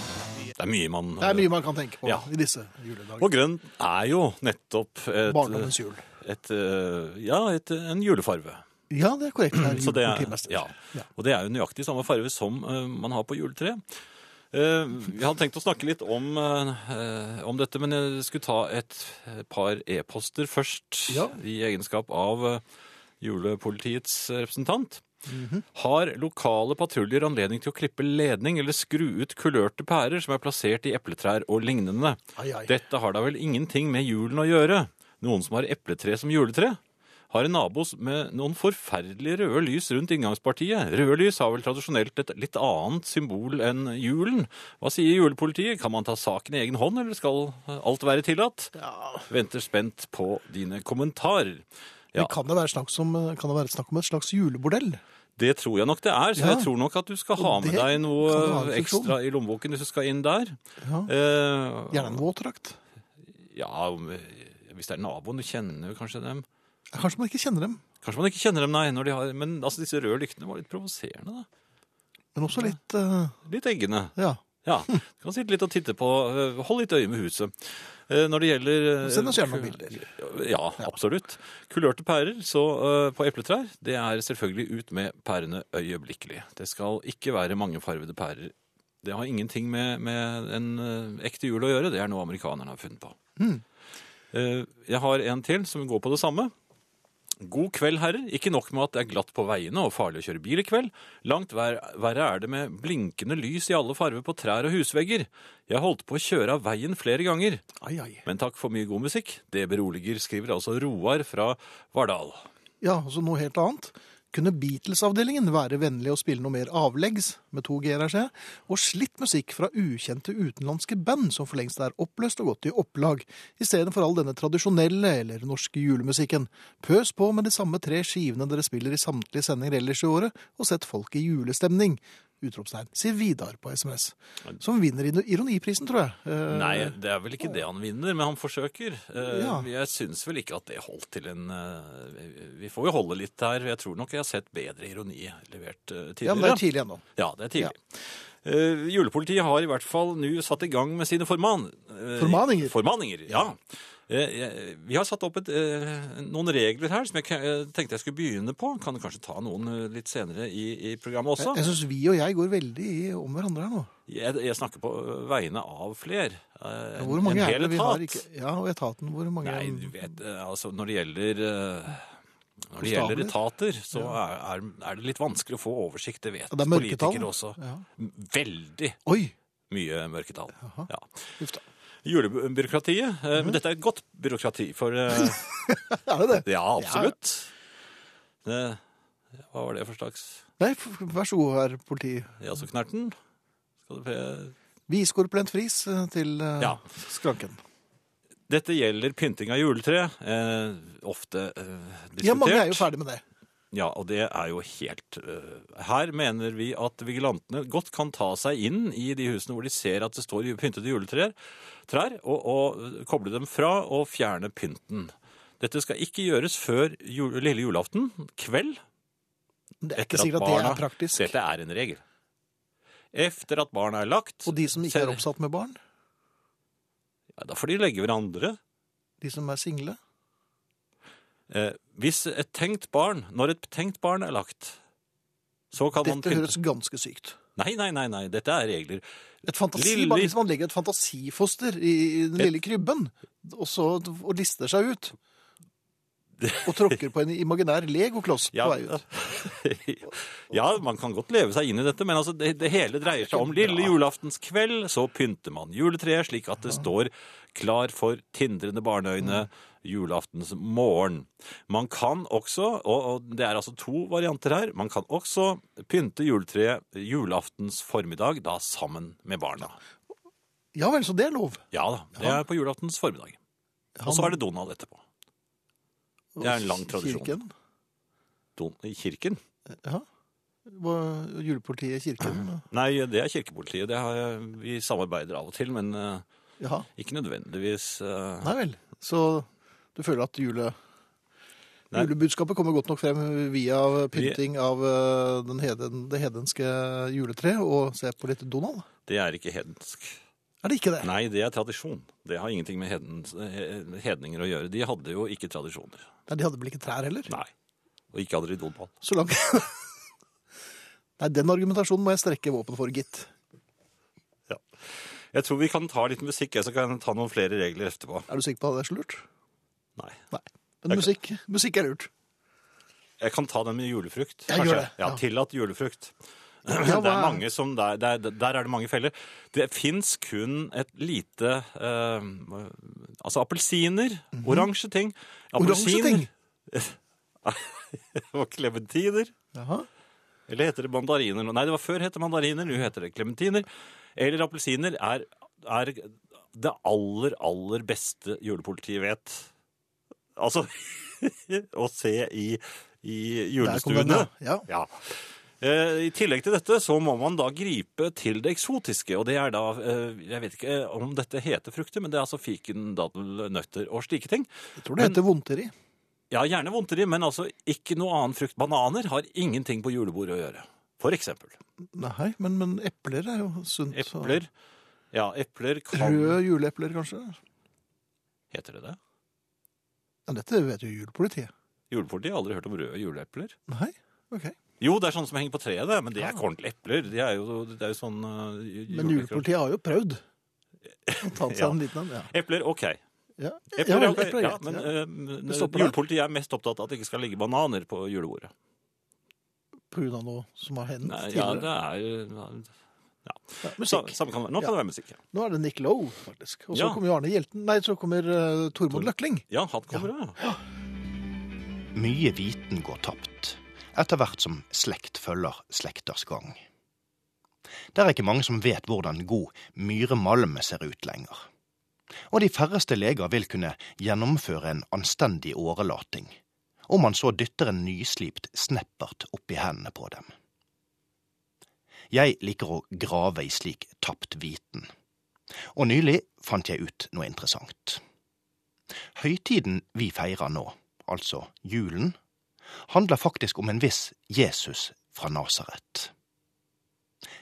Det er mye man Det er mye man kan tenke på Ja. i disse juledager. Og grønn er jo nettopp et, Barndommens jul. et, eh, ja, et, en julefarve. Ja, det er korrekt. Det er [clears throat] det er, ja. Og det er jo nøyaktig samme farve som uh, man har på juletre. Vi hadde tenkt å snakke litt om, uh, om dette, men jeg skulle ta et, par e-poster først. Ja. I egenskap av julepolitiets representant. Mhm. Har lokale patruljer anledning til å klippe ledning eller skru ut kulørte pærer som er plassert i epletrær og lignende? Ai, ai. Dette har da vel ingenting med julen å gjøre? Noen som har epletre som juletre? Har en nabo med noen forferdelige røde lys rundt inngangspartiet. Røde lys har vel tradisjonelt et litt annet symbol enn julen. Hva sier julepolitiet? Kan man ta saken i egen hånd, eller skal alt være tillatt? Venter spent på dine kommentarer. Ja, Men kan det være snakk om, kan det være snakk om et slags julebordell? det tror jeg nok det er, så Ja. jeg tror nok at du skal ha med deg noe ekstra i lommeboken hvis du skal inn der. Ja. Eh, Gjerne en våtdrakt. Ja, hvis det er naboen, du kjenner jo kanskje dem. Kanskje man ikke kjenner dem, Kanskje man ikke kjenner dem, nei. Når de har, men altså, disse røde lyktene var litt provoserende, da. men også litt uh... Litt eggende. Ja. Ja. Du kan sitte litt og titte på. eh, Hold litt øye med huset. Eh, Når det gjelder Send oss gjerne noen bilder. Ja, absolutt. Kulørte pærer så, på epletrær, det er selvfølgelig ut med pærene øyeblikkelig. Det skal ikke være mangefarvede pærer. Det har ingenting med, med en ekte jul å gjøre. Det er noe amerikanerne har funnet på. Mm. Jeg har en til som går på det samme. God kveld, herrer. Ikke nok med at det er glatt på veiene og farlig å kjøre bil i kveld. Langt ver verre er det med blinkende lys i alle farver på trær og husvegger. Jeg holdt på å kjøre av veien flere ganger. Ai, ai. Men takk for mye god musikk. Det beroliger, skriver altså Roar fra Vardal. Ja, altså noe helt annet. Kunne Beatles-avdelingen være vennlig å spille noe mer avleggs, med to g-er, og slitt musikk fra ukjente utenlandske band som for lengst er oppløst og gått i opplag, i stedet for all denne tradisjonelle eller norske julemusikken. Pøs på med de samme tre skivene dere spiller i samtlige sendinger ellers i året, og sett folk i julestemning. Utropstegn. Sier Vidar på SMS. Som vinner ironiprisen, tror jeg. Eh, Nei, det er vel ikke det han vinner, men han forsøker. Eh, Ja. Jeg syns vel ikke at det holdt til en eh, Vi får jo holde litt her. Jeg tror nok jeg har sett bedre ironi levert tidligere. Ja, men det er tidlig ennå. Ja, det er tidlig. Eh, julepolitiet har i hvert fall nå satt i gang med sine forman... Uh, Formaninger? Formaninger, ja. Eh, vi har satt opp et, eh, noen regler her som jeg eh, tenkte jeg skulle begynne på. Kan kanskje ta noen litt senere i, i programmet også? Jeg, jeg syns vi og jeg går veldig om hverandre her nå. Jeg, jeg snakker på vegne av fler. Ja, Hvor mange en er hel det vi har ikke Ja, og etaten, hvor mange Nei, du vet, altså når det gjelder når det gjelder etater, så er, er, er det litt vanskelig å få oversikt. Det vet det er politikere også. Ja. Veldig Oi! mye mørketall. Ja. Uff da. Julebyråkratiet. eh, Men dette er et godt byråkrati, for eh, [laughs] Er det det? Ja, absolutt. Eh, hva var det for slags Nei, vær så god, herr politi. Ja, så knerten? Skal du Viskorpulent fris eh, til Ja. skranken. Dette gjelder pynting av juletre. Eh, ofte eh, diskutert. Ja, mange er jo ferdig med det. Ja, og det er jo helt uh, Her mener vi at vigilantene godt kan ta seg inn i de husene hvor de ser at det står pyntede juletrær, trær, og, og koble dem fra og fjerne pynten. Dette skal ikke gjøres før jul, lille julaften, kveld. Det er ikke sikkert at det er praktisk. Dette er en regel. Efter at barna er lagt Og de som ikke er oppsatt med barn, ja, Da får de legge hverandre. de som er single hvis et tenkt barn, når et tenkt barn er lagt, så kan man Dette høres ganske sykt. Nei, nei, nei, nei, dette er regler. Et fantasi, Lille- Hvis man legger et fantasifoster i i den lille krybben, og så og lister seg ut og tråkker på en imaginær legokloss på vei ut. [laughs] ja, man kan godt leve seg inn i dette, men altså det, det hele dreier seg om lille julaftenskveld. Så pynter man juletreet slik at det står klar for tindrende barneøyne julaftens morgen. Man kan også, og, det er altså to varianter her, man kan også pynte juletreet julaftens formiddag, da sammen med barna. Ja vel, så det er lov. Ja da, det er på julaftens formiddag. Og så er det Donald etterpå. Det er en lang tradisjon. Kirken. Don I kirken? Ja. Julepolitiet i kirken. Nei, det er kirkepolitiet. Det har vi samarbeider av og til, men eh, Jaha. ikke nødvendigvis Uh... Nei vel. Så du føler at jule... Nei. julebudskapet kommer godt nok frem via pynting av eh, den heden, det hedenske juletreet, og se på litt Donald? Det er ikke hedensk. Er det ikke det? Nei, det er tradisjon. Det har ingenting med hedens, eh, hedninger å gjøre. De hadde jo ikke tradisjoner. Nei, De hadde vel ikke trær heller? Nei. Og ikke hadde de Donald. Så langt [laughs] Nei, den argumentasjonen må jeg strekke våpen for, gitt. Ja. Jeg tror vi kan ta litt musikk, jeg, så kan jeg ta noen flere regler etterpå. Er du sikker på at det er så lurt? Nei. Nei. Men Jeg- musikk, musikk er lurt. Jeg kan ta den med julefrukt. Ja, kanskje. gjør det. Ja, Ja. Tillatt julefrukt. [clears throat] Det er mange som der, der, der er det mange feller. Det fins kun et lite eh, Altså appelsiner, oransje ting. Mhm. Oransje ting? [laughs] og klementiner. Jaha. Eller heter det mandariner? nå? Nei, det var før het det mandariner, nå heter det klementiner. Eller appelsiner er, er det aller, aller beste julepolitiet vet. Altså [laughs] å se i, i julestuene. ja. Ja. Eh, I tillegg til dette så må man da gripe til det eksotiske, og det er da eh, Jeg vet ikke om dette heter frukter, men det er altså fiken, dadel, nøtter og slike ting. Jeg tror det heter vondteri. Ja, gjerne vondteri, men altså ikke noe annen frukt. Bananer har ingenting på julebordet å gjøre. For eksempel. Nei, men, men epler er jo sunt. Epler. Ja, epler kan Røde juleepler, kanskje? Heter det det? Ja, dette vet jo julepolitiet. Julepolitiet har aldri hørt om røde juleepler. Nei? Ok. Jo, det er sånne som henger på treet, det, men det er ikke ordentlige epler. De er jo, det er jo sånn uh, Men julepolitiet har jo prøvd [laughs] Tatt seg Ja. en liten en. Ja. Epler, OK. Ja, Epler, ja, epler er ja, men eh, der. julepolitiet er mest opptatt av at det ikke skal ligge bananer på julebordet. På grunn av noe som har hendt Nei, ja, det er jo ja. Ja, musikk. Samme kan, nå kan Ja. det være musikk. Ja, Nå er det Nick Lowe, faktisk. Og så Ja. kommer jo Arne Hjelten. Nei, så kommer uh, Tormod Løkling. ja han kommer, ja. Mye viten går tapt, etter hvert som slekt følger slekters gang. Det er ikke mange som vet hvordan god myremalm ser ut lenger. Og de færreste leger vil kunne gjennomføre en anstendig årelating, om man så dytter en nyslipt sneppert opp i hendene på dem. Jeg liker å grave i slik tapt viten, og nylig fant jeg ut noe interessant. Høytiden vi feirer nå, altså julen, handler faktisk om en viss Jesus fra Nasaret.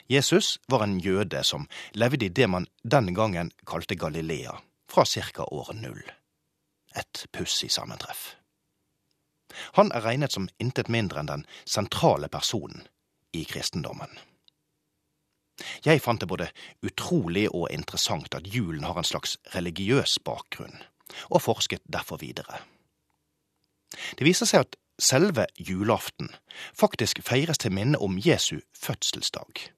Jesus var en jøde som levde i det man den gangen kalte Galilea, fra ca. år null. Et pussig sammentreff. Han er regnet som intet mindre enn den sentrale personen i kristendommen. Jeg fant det både utrolig og interessant at julen har en slags religiøs bakgrunn, og forsket derfor videre. Det viser seg at selve julaften faktisk feires til minne om Jesu fødselsdag.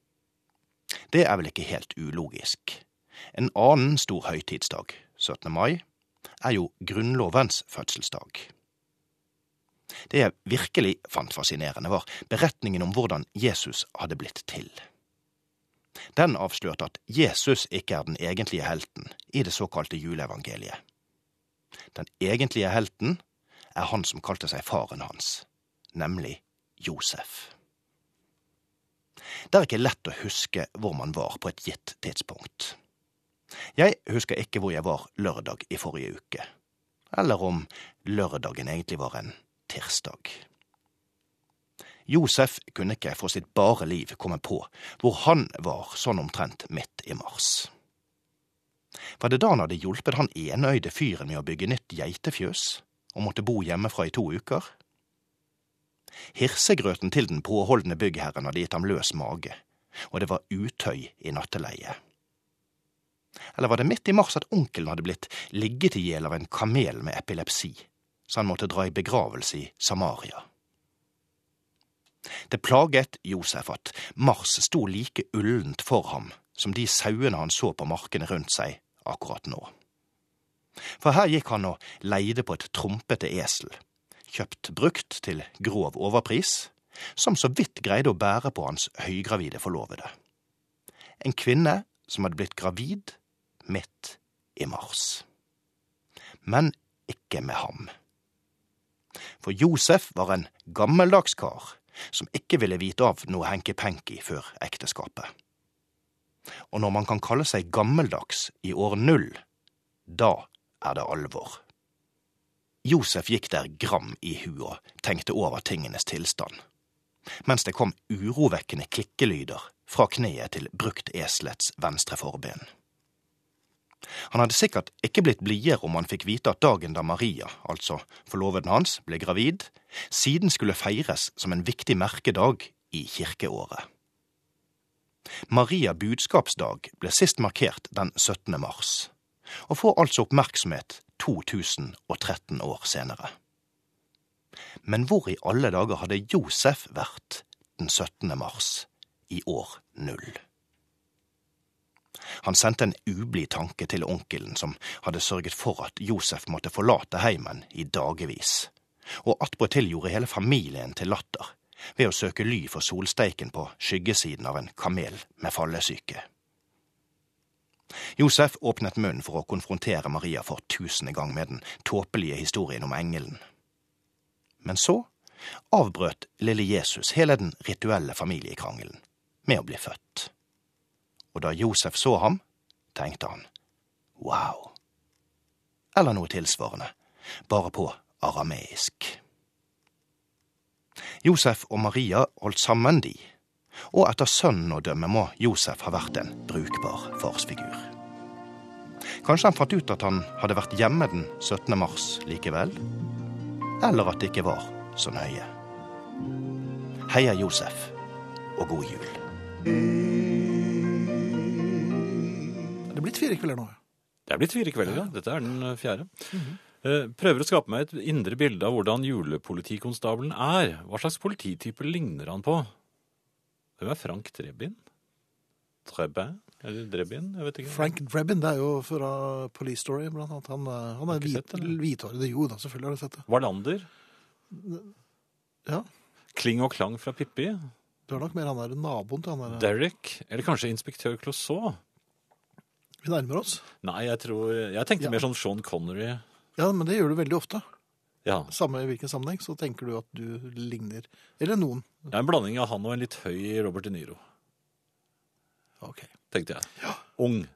Det er vel ikke helt ulogisk. En annen stor høytidsdag, 17. mai, er jo Grunnlovens fødselsdag. Det jeg virkelig fant fascinerende, var beretningen om hvordan Jesus hadde blitt til. Den avslørte at Jesus ikke er den egentlige helten i det såkalte juleevangeliet. Den egentlige helten er han som kalte seg faren hans, nemlig Josef. Det er ikke lett å huske hvor man var på et gitt tidspunkt. Jeg husker ikke hvor jeg var lørdag i forrige uke, eller om lørdagen egentlig var en tirsdag. Josef kunne ikke for sitt bare liv komme på hvor han var sånn omtrent midt i mars. Var det da han hadde hjulpet han enøyde fyren med å bygge nytt geitefjøs, og måtte bo hjemmefra i to uker? Hirsegrøten til den påholdne byggherren hadde gitt ham løs mage, og det var utøy i natteleie. Eller var det midt i mars at onkelen hadde blitt ligget i hjel av en kamel med epilepsi, så han måtte dra i begravelse i Samaria? Det plaget Josef at Mars sto like ullent for ham som de sauene han så på markene rundt seg akkurat nå. For her gikk han og leide på et trompete esel, kjøpt brukt til grov overpris, som så vidt greide å bære på hans høygravide forlovede. En kvinne som hadde blitt gravid midt i mars. Men ikke med ham. For Josef var en gammeldags kar som ikke ville vite av noe henki-penki før ekteskapet. Og når man kan kalle seg gammeldags i år null, da er det alvor. Josef gikk der gram i huet og tenkte over tingenes tilstand, mens det kom urovekkende klikkelyder fra kneet til brukt eselets venstre forben. Han hadde sikkert ikke blitt blidere om han fikk vite at dagen da Maria, altså forloveden hans, ble gravid, siden skulle feires som en viktig merkedag i kirkeåret. Maria budskapsdag ble sist markert den 17. mars, og får altså oppmerksomhet 2013 år senere. Men hvor i alle dager hadde Josef vært den 17. mars i år null? Han sendte en ublid tanke til onkelen som hadde sørget for at Josef måtte forlate heimen i dagevis, og attpåtil gjorde hele familien til latter ved å søke ly for solsteiken på skyggesiden av en kamel med fallesyke. Josef åpnet munnen for å konfrontere Maria for tusende gang med den tåpelige historien om engelen. Men så avbrøt lille Jesus hele den rituelle familiekrangelen med å bli født. Og da Josef så ham, tenkte han wow. Eller noe tilsvarende, bare på arameisk. Josef og Maria holdt sammen, de, og etter sønnen å dømme må Josef ha vært en brukbar farsfigur. Kanskje han fant ut at han hadde vært hjemme den 17. mars likevel? Eller at det ikke var så nøye. Heia Josef, og god jul. Det er blitt fire kvelder nå. Det er blitt fire kvelder, ja. Dette er den fjerde. fjerde. -hmm. Prøver å skape meg et indre bilde av hvordan julepolitikonstabelen er. Hva slags polititype ligner han på? Hvem er Frank Drebin? Trebin? Eller Drebin? Jeg vet ikke. Frank Drebin, det er jo fra Police Story, blant annet. Han, er- han er hvit, hvithåret. Jo da, selvfølgelig har du sett det. Wallander? Ja, Kling og Klang fra Pippi? du er nok mer han der naboen til han der. Derek? Eller kanskje inspektør Clouseau? Vi nærmer oss. Nei, jeg tror Jeg tenkte Ja. mer sånn Sean Connery. Ja, men det gjør du veldig ofte. Ja. Samme i hvilken sammenheng, så tenker du at du ligner Eller noen. Det er en blanding av han og en litt høy Robert De Niro, Ok. tenkte jeg. Ung.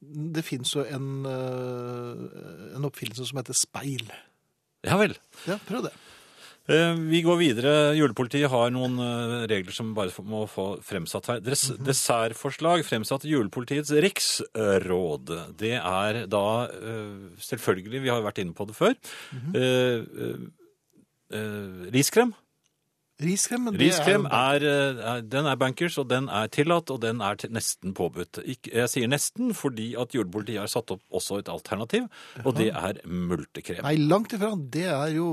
Det fins jo en, øh, en oppfinnelse som heter speil. Ja vel. Ja, prøv det. Eh, Vi går videre. Julepolitiet har noen eh, regler som bare må få fremsatt her. Dres Dessertforslag fremsatt Julepolitiets riksråd. Det er da eh, selvfølgelig, vi har vært inne på det før, eh, eh, riskrem. Riskrem, men Riskrem er, er, eh, er, den er bankers, og den er tillatt, og den er til nesten påbudt. Jeg sier nesten fordi at julepolitiet har satt opp også et alternativ, og det er multekrem. Nei, langt ifra. Det er jo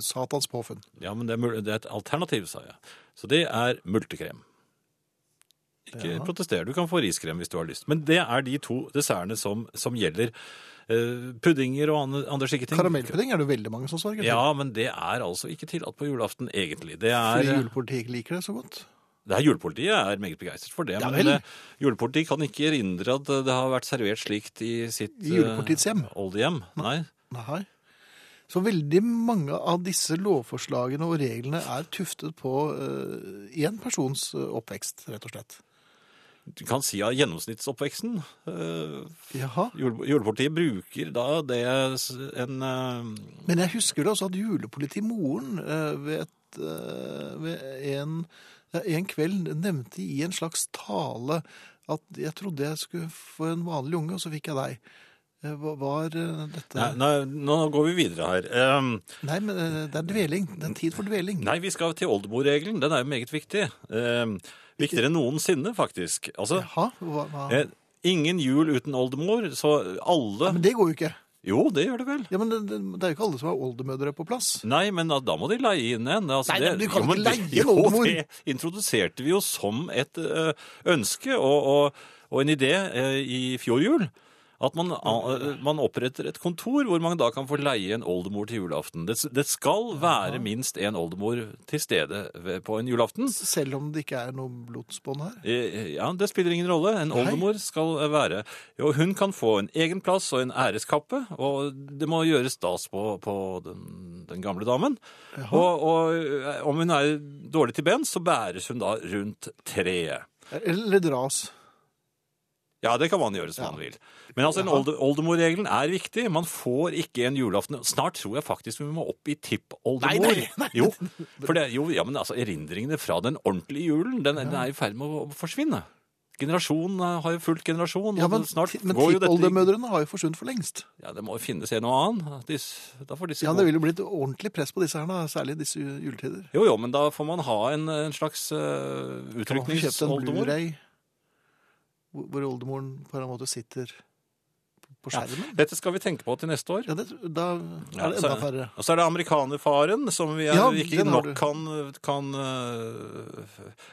Satans påfunn. Ja, men det er, det er et alternativ, sa jeg. Så det er multekrem. Ikke Ja. protester, du kan få riskrem hvis du har lyst. Men det er de to dessertene som, som gjelder. Eh, puddinger og andre, slike ting. Karamellpudding er det veldig mange som sverger til. Ja, men det er altså ikke tillatt på julaften, egentlig. Det Fordi er, julepolitiet ikke liker det så godt. det er Julepolitiet er meget begeistret for det. Ja men eh, julepolitiet kan ikke erindre at det har vært servert slikt i sitt I julepolitiets hjem. eh, oldehjem. Nei. Nei. Så veldig mange av disse lovforslagene og reglene er tuftet på én persons oppvekst, rett og slett. Du kan si av gjennomsnittsoppveksten. Eh, Jaha. Jule- Julepolitiet bruker da det en eh, Men jeg husker da også at julepolitimoren øh, ved, et, ved en, en kveld nevnte i en slags tale at jeg trodde jeg skulle få en vanlig unge, og så fikk jeg deg. Eh, Hva var dette nei, nei, nå går vi videre her. Um, Nei, men det er dveling. Det er tid for dveling. nei, vi skal til oldemorregelen. Den er jo meget viktig. Um, viktigere enn noensinne, faktisk. Altså, Jaha, hva, hva? eh, ingen jul uten oldemor, så alle Men det går jo ikke. Jo, det gjør det vel. Ja, men det, det, er jo ikke alle som har oldemødre på plass. Nei, men da, da må de leie inn en. Altså, Nei, det- du kan jo, ikke leie en Jo, oldemor. det introduserte vi jo som et ø, ønske og, og, og en idé ø, i fjor jul. At man, man oppretter et kontor hvor man da kan få leie en oldemor til julaften. Det, det skal være minst en oldemor til stede på en julaften. Selv om det ikke er noe blodsbånd her. Eh, Ja, Det spiller ingen rolle. En oldemor skal være Jo, Hun kan få en egen plass og en æreskappe, og det må gjøres stas på, på den, den gamle damen. Og, og eh, om hun er dårlig til bens, så bæres hun da rundt treet. Eller dras. Ja, det kan man gjøre som man vil. Men altså, en olde, oldemorregelen er viktig. Man får ikke en julaften Snart tror jeg faktisk vi må opp i tippoldemor. Jo, for det, jo, ja, men altså, erindringene fra den ordentlige julen, den, den er i ferd med å forsvinne. Generasjon eh, har jo fulgt generasjon. Ja, men, snart men jo dette tippoldemødrene har jo forsvunnet for lengst. Ja, det må jo finnes en og annen. Disse, da får disse Ja, det vil jo bli et ordentlig press på disse her, da, særlig disse juletider. Jo, jo, men da får man ha en, en slags uh, Kan kjøpt en utrykningsoldemor. Blu-ray hvor oldemoren på en måte sitter på- skjermen. Ja, dette skal vi tenke på til neste år. Ja, det, da er det enda færre. Og så er det amerikanerfaren, som vi er, Ja, ikke nok kan, kan uh,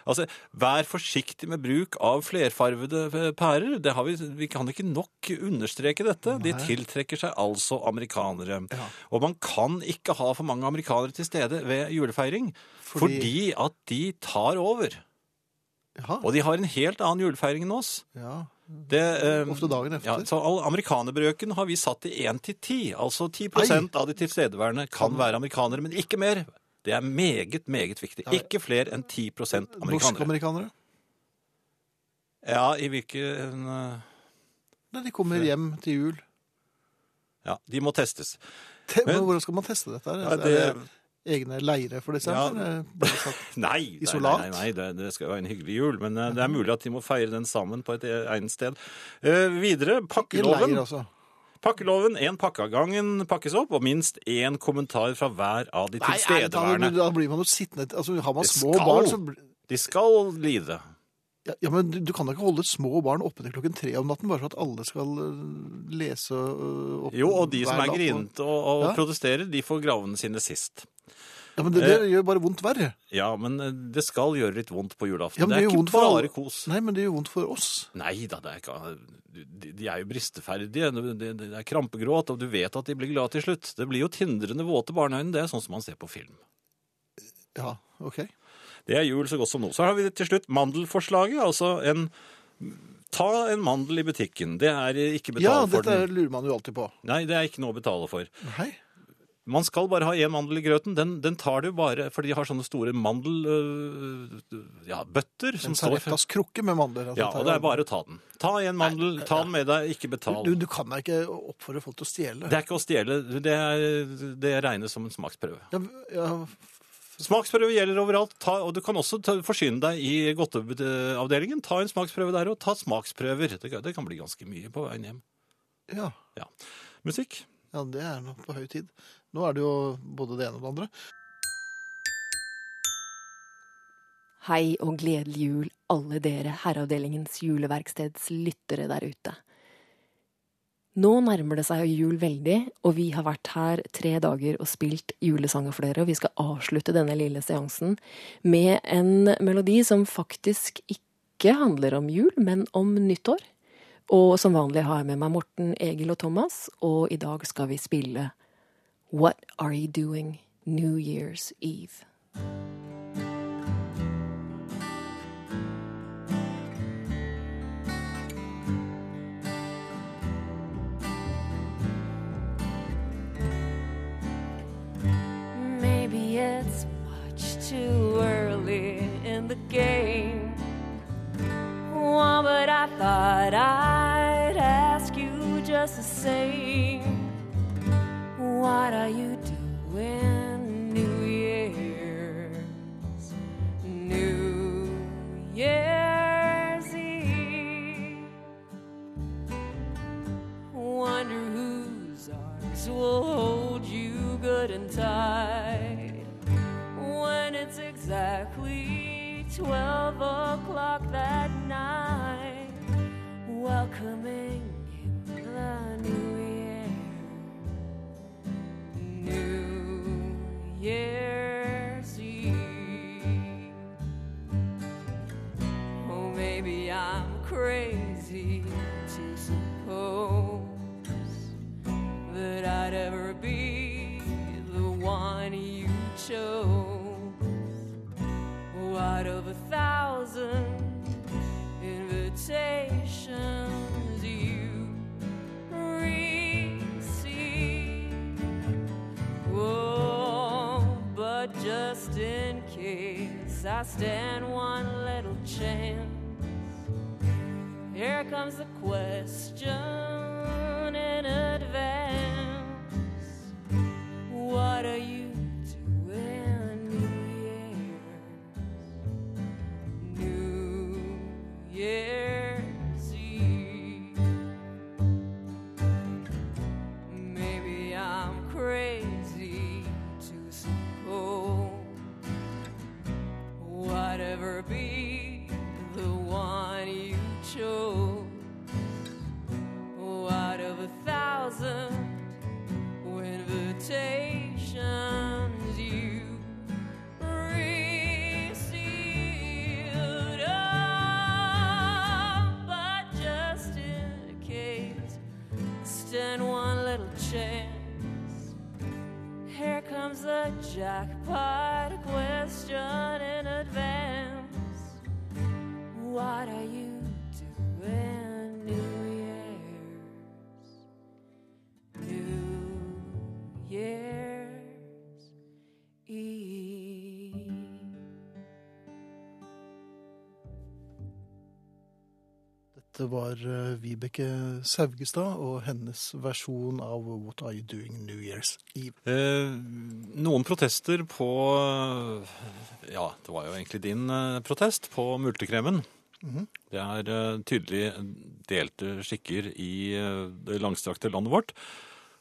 Altså, vær forsiktig med bruk av flerfarvede øh, pærer. Det har vi, vi kan ikke nok understreke dette. De tiltrekker seg altså amerikanere. Og man kan ikke ha for mange amerikanere til stede ved julefeiring, fordi, Fordi- at de tar over. Jaha. Og de har en helt annen julefeiring enn oss. Ja. Det, eh, Ofte dagen ja, efter. så all amerikanerbrøken har vi satt til 1 til 10. Altså 10 Ei. av de tilstedeværende kan være amerikanere, men ikke mer. Det er meget, meget viktig. Ikke flere enn 10% amerikanere. Norsk-amerikanere? Ja, i hvilken øh, Nei, de kommer hjem til jul. Ja, de må testes. Te- Men- hvordan skal man teste dette? Ja, det egne leire for disse? Ja. satt- [laughs] Nei, nei, nei, nei, nei det, det skal være en hyggelig jul, men øh, det er mulig at de må feire den sammen på et egnet sted. Uh, videre, pakkeloven. leir, altså. Pakkeloven, én pakke av gangen pakkes opp, og minst én kommentar fra hver av de Nei, tilstedeværende. da blir man jo sittende Altså, Har man små barn, så De skal lide. Ja, men du, kan da ikke holde små barn oppe til klokken tre om natten bare for at alle skal øh, lese øh, opp Jo, og de som er grinete og, og Ja. protesterer, de får gravene sine sist. Ja, men det, det gjør bare vondt verre. Ja, men eh, det skal gjøre litt vondt på julaften. Ja, det, det er ikke bare kos. Nei, men det gjør vondt for oss. Nei da, det er ikke De, de er jo bristeferdige. Det, det, er krampegråt, og du vet at de blir glad til slutt. Det blir jo tindrende våte barneøyne. Det er sånn som man ser på film. Ja, ok. Det er jul så godt som nå. Så har vi til slutt mandelforslaget. Altså en Ta en mandel i butikken. Det er ikke betalt Ja, for dette lurer man jo alltid på. Nei, det er ikke noe å betale for. Nei. Man skal bare ha én mandel i grøten. Den, den tar du bare for de har sånne store mandelbøtter ja, bøtter som En Sareptas krukke med mandler. altså, Ja, og det er bare å ta den. Ta en mandel, ta den med deg, ikke betal. Du, du kan da ikke oppfordre folk til å stjele. Det er ikke å stjele, det, er, det regnes som en smaksprøve. Ja, ja, Smaksprøve gjelder overalt, ta, og du kan også ta, forsyne deg i godteavdelingen. Ta en smaksprøve der, og ta smaksprøver. Det, kan- det kan bli ganske mye på veien hjem. ja. Ja. Musikk? ja, det er nå på høy tid. Nå er det jo både det ene og det andre. Hei og gledelig jul, alle dere Herreavdelingens juleverksteds lyttere der ute. Nå nærmer det seg jul veldig, og vi har vært her tre dager og spilt julesanger for dere, og vi skal avslutte denne lille seansen med en melodi som faktisk ikke handler om jul, men om nyttår. Og som vanlig har jeg med meg Morten, Egil og Thomas, og i dag skal vi spille What Are You Doing New Year's Eve? Thought I'd ask you just the same. What are you doing New Year's? New Year's Eve. Wonder whose arms will hold you good and tight when it's exactly 12 o'clock that night. Welcoming in the new year. New Year's Eve. Oh, maybe I'm crazy to suppose that I'd ever be the one you chose. Out of a thousand invitations in case I stand one little chance. Here comes the question Dette var eh, Vibeke Saugestad og hennes versjon av What Are You Doing New Year's Eve. Eh, noen protester på Ja, det var jo egentlig din eh, protest på multekremen. Mhm. Det er eh, tydelig delte skikker i eh, det langstrakte landet vårt.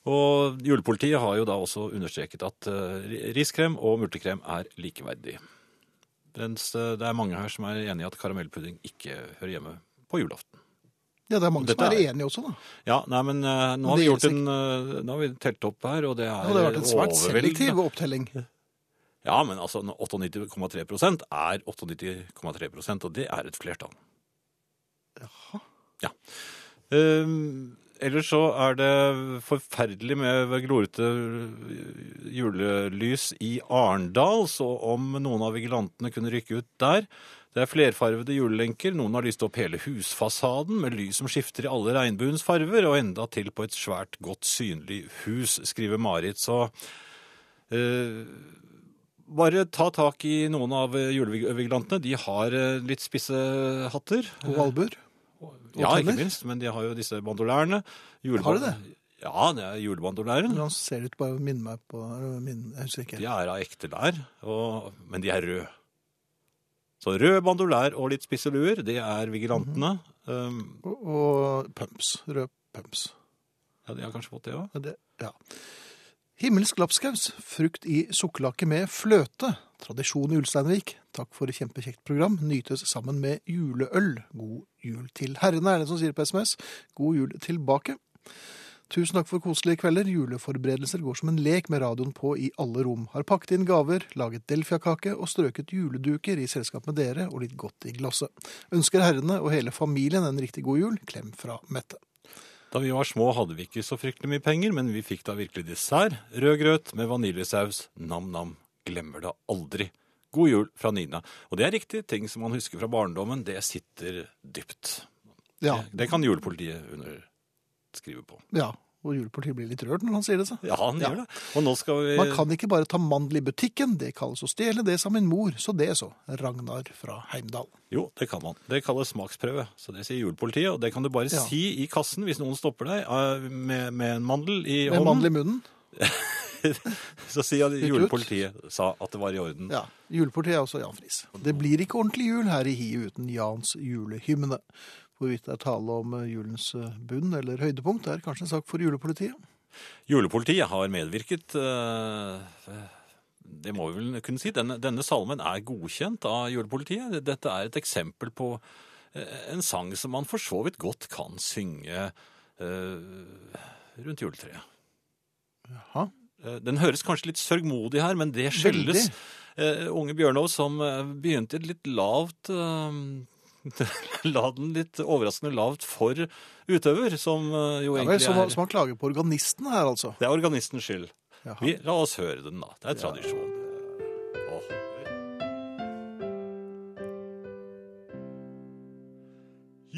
Og julepolitiet har jo da også understreket at eh, riskrem og multekrem er likeverdig. Mens eh, det er mange her som er enig i at karamellpudding ikke hører hjemme på julaften. Ja, det er mange Dette som er er- enige også, da. Ja, nei, men uh, nå har vi gjort en uh, Nå har vi telt opp her, og det er Ja, det har vært en svært selektiv opptelling. Ja, men altså 98,3% er 98,3% og det er et flertall. Jaha. Ja. Um, ellers så er det forferdelig med glorete julelys i Arendal, så om noen av vigilantene kunne rykke ut der Det er flerfarvede julelenker. Noen har lyst opp hele husfasaden med lys som skifter i alle regnbuens farver, og enda til på et svært godt synlig hus, skriver Marit. Så eh, bare ta tak i noen av julevigilantene. De har eh, litt spisse hatter. Og albuer. Ja, ikke minst, men de har jo disse bandolærene. Har de det? Ja, det er julebandolæren. Han ser ut bare å minne meg på min, Jeg husker ikke. De er av ekte lær, og, men de er røde. Så rød bandolær og litt spisse luer, det er vigilantene. um, Og, og pumps. Rød pumps. ja, de har kanskje fått det òg. Ja, ja. Himmelsk lapskaus, frukt i sukkerlake med fløte. Tradisjon i Ulsteinvik. Takk for et kjempekjekt program. Nytes sammen med juleøl. God jul til herrene, er det som sier på SMS. God jul tilbake. Tusen takk for koselige kvelder. Juleforberedelser går som en lek med radioen på i alle rom. Har pakket inn gaver, laget delfiakake og strøket juleduker i selskap med dere og litt godt i glasset. Ønsker herrene og hele familien en riktig god jul. Klem fra Mette. Da vi var små hadde vi ikke så fryktelig mye penger, men vi fikk da virkelig dessert. Rød grøt med vaniljesaus. Nam-nam. Glemmer det aldri. God jul fra Nina. Og det er riktig, ting som man husker fra barndommen, det sitter dypt. Ja, Det, det kan julepolitiet underskrive på. ja. Og julepolitiet blir litt rørt når han sier det. Så. Ja, han Ja. gjør det. Og nå skal vi Man kan ikke bare ta mandel i butikken, det kalles å stjele, det sa min mor, så det så. Ragnar fra Heimdal. Jo, det kan man. Det kalles smaksprøve. Så det sier julepolitiet, og det kan du bare Ja. si i kassen hvis noen stopper deg eh, med, med en mandel i Med hånden. mandel i munnen. [laughs] Så sier at julepolitiet sa at det var i orden. Ja, julepolitiet er også Jan Friis. Det blir ikke ordentlig jul her i hiet uten Jans julehymne. Hvorvidt det er tale om eh, julens eh, bunn eller høydepunkt, er kanskje en sak for julepolitiet. Julepolitiet har medvirket eh, Det må vi vel kunne si. Denne, denne salmen er godkjent av julepolitiet. Dette er et eksempel på en sang som man for så vidt godt kan synge rundt juletreet. Jaha. Den høres kanskje litt sørgmodig her, men det skyldes unge Bjørnov som begynte litt lavt [laughs] La den litt overraskende lavt for utøver, som eh, jo Ja, egentlig er er så man klager på organisten her, altså. Det er organistens skyld. Jaha. Vi, la oss høre den, da. Det er tradisjon. Åh.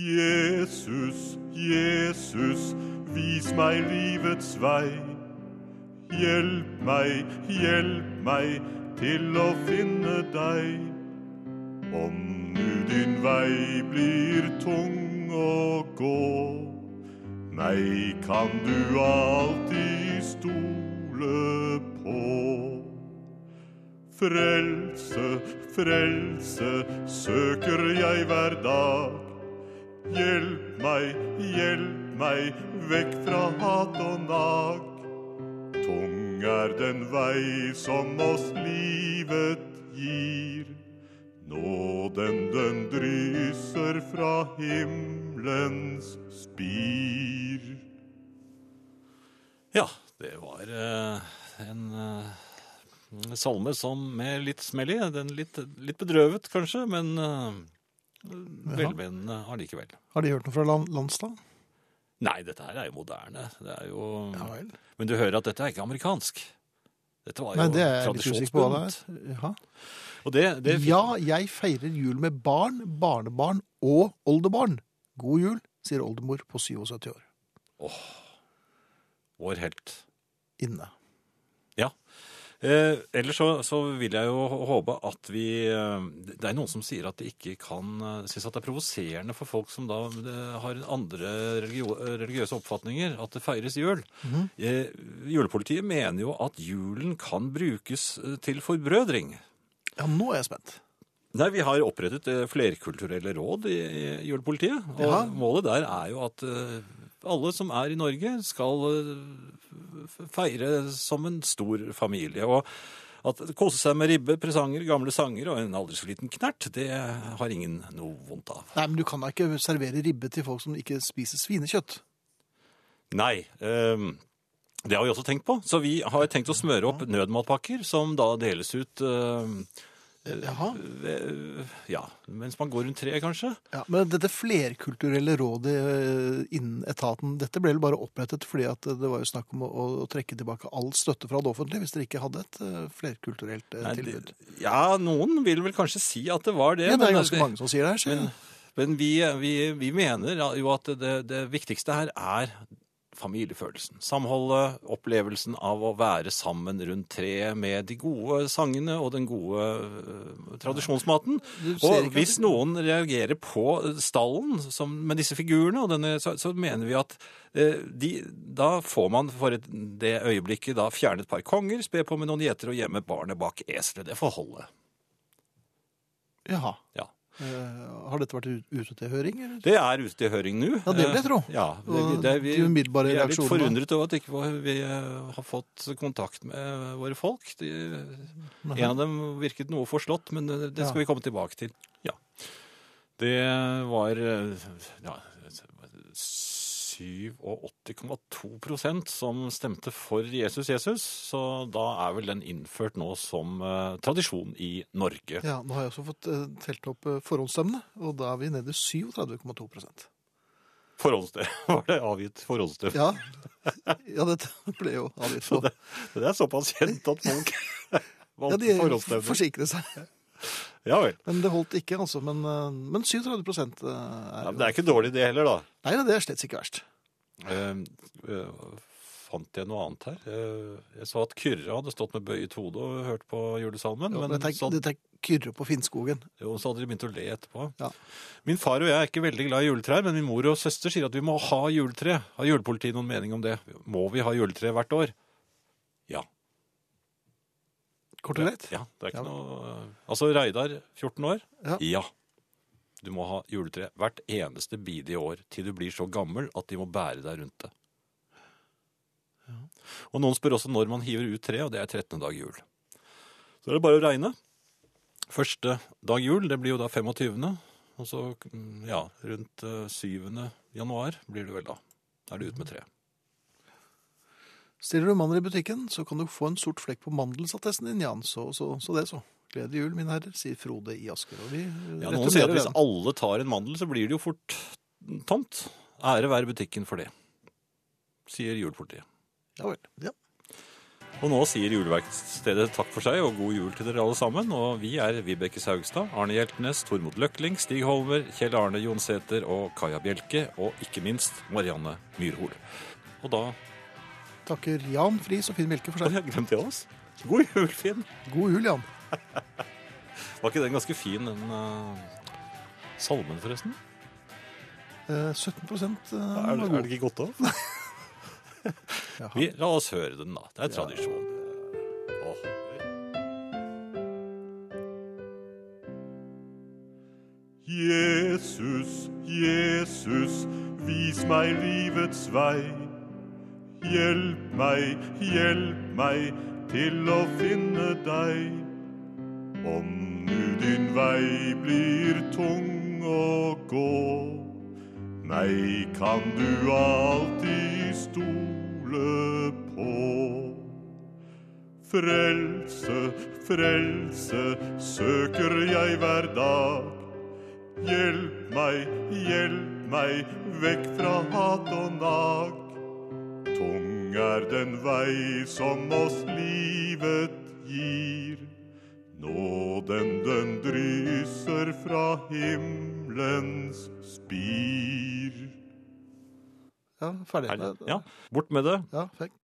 Jesus, Jesus, vis meg livets vei. Hjelp meg, hjelp meg til å finne deg. Om nu din vei blir tung å gå, meg kan du alltid stole på. Frelse, frelse søker jeg hver dag. Hjelp meg, hjelp meg vekk fra hat og nag. Tung er den vei som oss livet gir. Nåden den drysser fra himmelens spir. Ja, det var eh, en eh, salme som med litt smell i. Den litt, litt bedrøvet, kanskje, men uh, velmenende allikevel. Har de hørt noe fra Landstad? Nei, dette her er jo moderne. Det er jo... Ja vel. Men du hører at dette er ikke amerikansk. Dette var jo Nei, det er det tradisjonsbundet. Og det, det Ja, jeg feirer jul med barn, barnebarn og oldebarn. God jul, sier oldemor på 77 år. Åh, Vår helt. Inne. Eh, ellers så, så vil jeg jo håpe at vi eh, Det er noen som sier at de ikke kan eh, Synes at det er provoserende for folk som da eh, har andre religio, religiøse oppfatninger, at det feires jul. Mhm. eh, julepolitiet mener jo at julen kan brukes til forbrødring. Ja, nå er jeg spent. Nei, Vi har opprettet flerkulturelle råd i, i julepolitiet. Og Ja. målet der er jo at alle som er i Norge, skal eh, feire som en stor familie. Og At kose seg med ribbe, presanger, gamle sanger og en aldri så liten knert, det har ingen noe vondt av. Nei, men du kan da ikke servere ribbe til folk som ikke spiser svinekjøtt. Nei, Um, det har vi også tenkt på. Så vi har tenkt å smøre opp nødmatpakker som da deles ut ehm, Jaha. ja, mens man går rundt treet, kanskje. Ja, men dette flerkulturelle rådet eh, innen etaten, dette ble vel bare opprettet fordi at det var jo snakk om å, å trekke tilbake all støtte fra det offentlige hvis dere ikke hadde et eh, flerkulturelt eh, Nei, tilbud. det- Ja, noen vil vel kanskje si at det var det. Ja, det er men ganske mange som sier det her. Men, men vi, vi, vi mener jo at det, det viktigste her er familiefølelsen. Samholdet, opplevelsen av å være sammen rundt treet med de gode sangene og den gode uh, tradisjonsmaten. Og hvis noen reagerer på stallen som, med disse figurene, og denne, så, så mener vi at uh, de, da får man for et, det øyeblikket da fjerne et par konger, spe på med noen gjeter og gjemme barnet bak eselet. Det får holde. Jaha. Ja. Eh, har dette vært ute til høring? Eller? Det er ute til høring nå. Ja, det vil jeg tro. Ja, det, det, vi, de vi er litt forundret over at ikke vi ikke har fått kontakt med våre folk. De, en av dem virket noe forslått, men det skal vi komme tilbake til. Ja. Det var eh, ja, 87,2% som stemte for Jesus Jesus, så da er vel den innført nå som uh, tradisjon i Norge. Ja, nå har jeg også fått uh, telt opp uh, forhåndsstemmene, og da er vi nede i 37,2 Forholdsstøv. [laughs] Var det avgitt forholdsstemme? Ja. ja, dette ble jo avgitt Så det, det er såpass kjent at folk [laughs] Ja, valgte de forholdsstøvler. forsikret seg. Ja vel. Men det holdt ikke, altså. Men, men 37% er Ja, men det er ikke dårlig det heller, da. Nei, det er slett ikke verst. Eh, eh, fant jeg noe annet her? Eh, jeg så at Kyrre hadde stått med bøyet hode og hørt på julesalmen. Jo, men dette, er, så, det er Kyrre på Finnskogen. jo, så hadde de begynt å le etterpå. Ja. Min far og jeg er ikke veldig glad i juletrær, men min mor og søster sier at vi må ha juletre. Har julepolitiet noen mening om det? Må vi ha juletre hvert år? Ja. Kort og greit. Ja, det er ikke Ja. noe Altså, Reidar, 14 år? Ja. Du må ha juletre hvert eneste bidige år til du blir så gammel at de må bære deg rundt det. Og noen spør også når man hiver ut treet, og det er 13. dag jul. Så er det bare å regne. Første dag jul, det blir jo da 25. Og så, mm, ja, rundt eh, 7. januar blir det vel da. Da er det ut med treet. Stiller du mandel i butikken, så kan du få en sort flekk på mandelsattesten din, Jan. Så, så, så det, så. Gledelig jul, mine herrer, sier Frode i Asker. Og vi eh, Ja, noen sier at hvis alle tar en mandel, så blir det jo fort tomt. Ære være butikken for det, sier julepolitiet. Ja vel. Ja. Og nå sier juleverkstedet takk for seg og god jul til dere alle sammen. Og vi er Vibeke Saugstad, Arne Hjeltnes, Tormod Løkling, Stig Holmer, Kjell Arne Jonsæter og Kaja Bjelke, og ikke minst Marianne Myrhol. Og da Takker Jan Friis og Finn Bjelke for seg. seg. jeg glemte jeg oss. God jul, Finn! God jul, Jan. Var ikke den ganske fin, den uh, salmen, forresten? Eh, 17 eh, Er, var er god. det ikke godt av? [laughs] vi, la oss høre den, da. Det er tradisjon. Åh. Jesus, Jesus, vis meg livets vei. Hjelp meg, hjelp meg til å finne deg. Om nu din vei blir tung å gå, meg kan du alltid stole på. Frelse, frelse søker jeg hver dag. Hjelp meg, hjelp meg vekk fra hat og nag. Tung er den vei som oss livet gir. Nåden den drysser fra himmelens spir. Ja, ferdig. Ja, bort med det. Ja, fikk.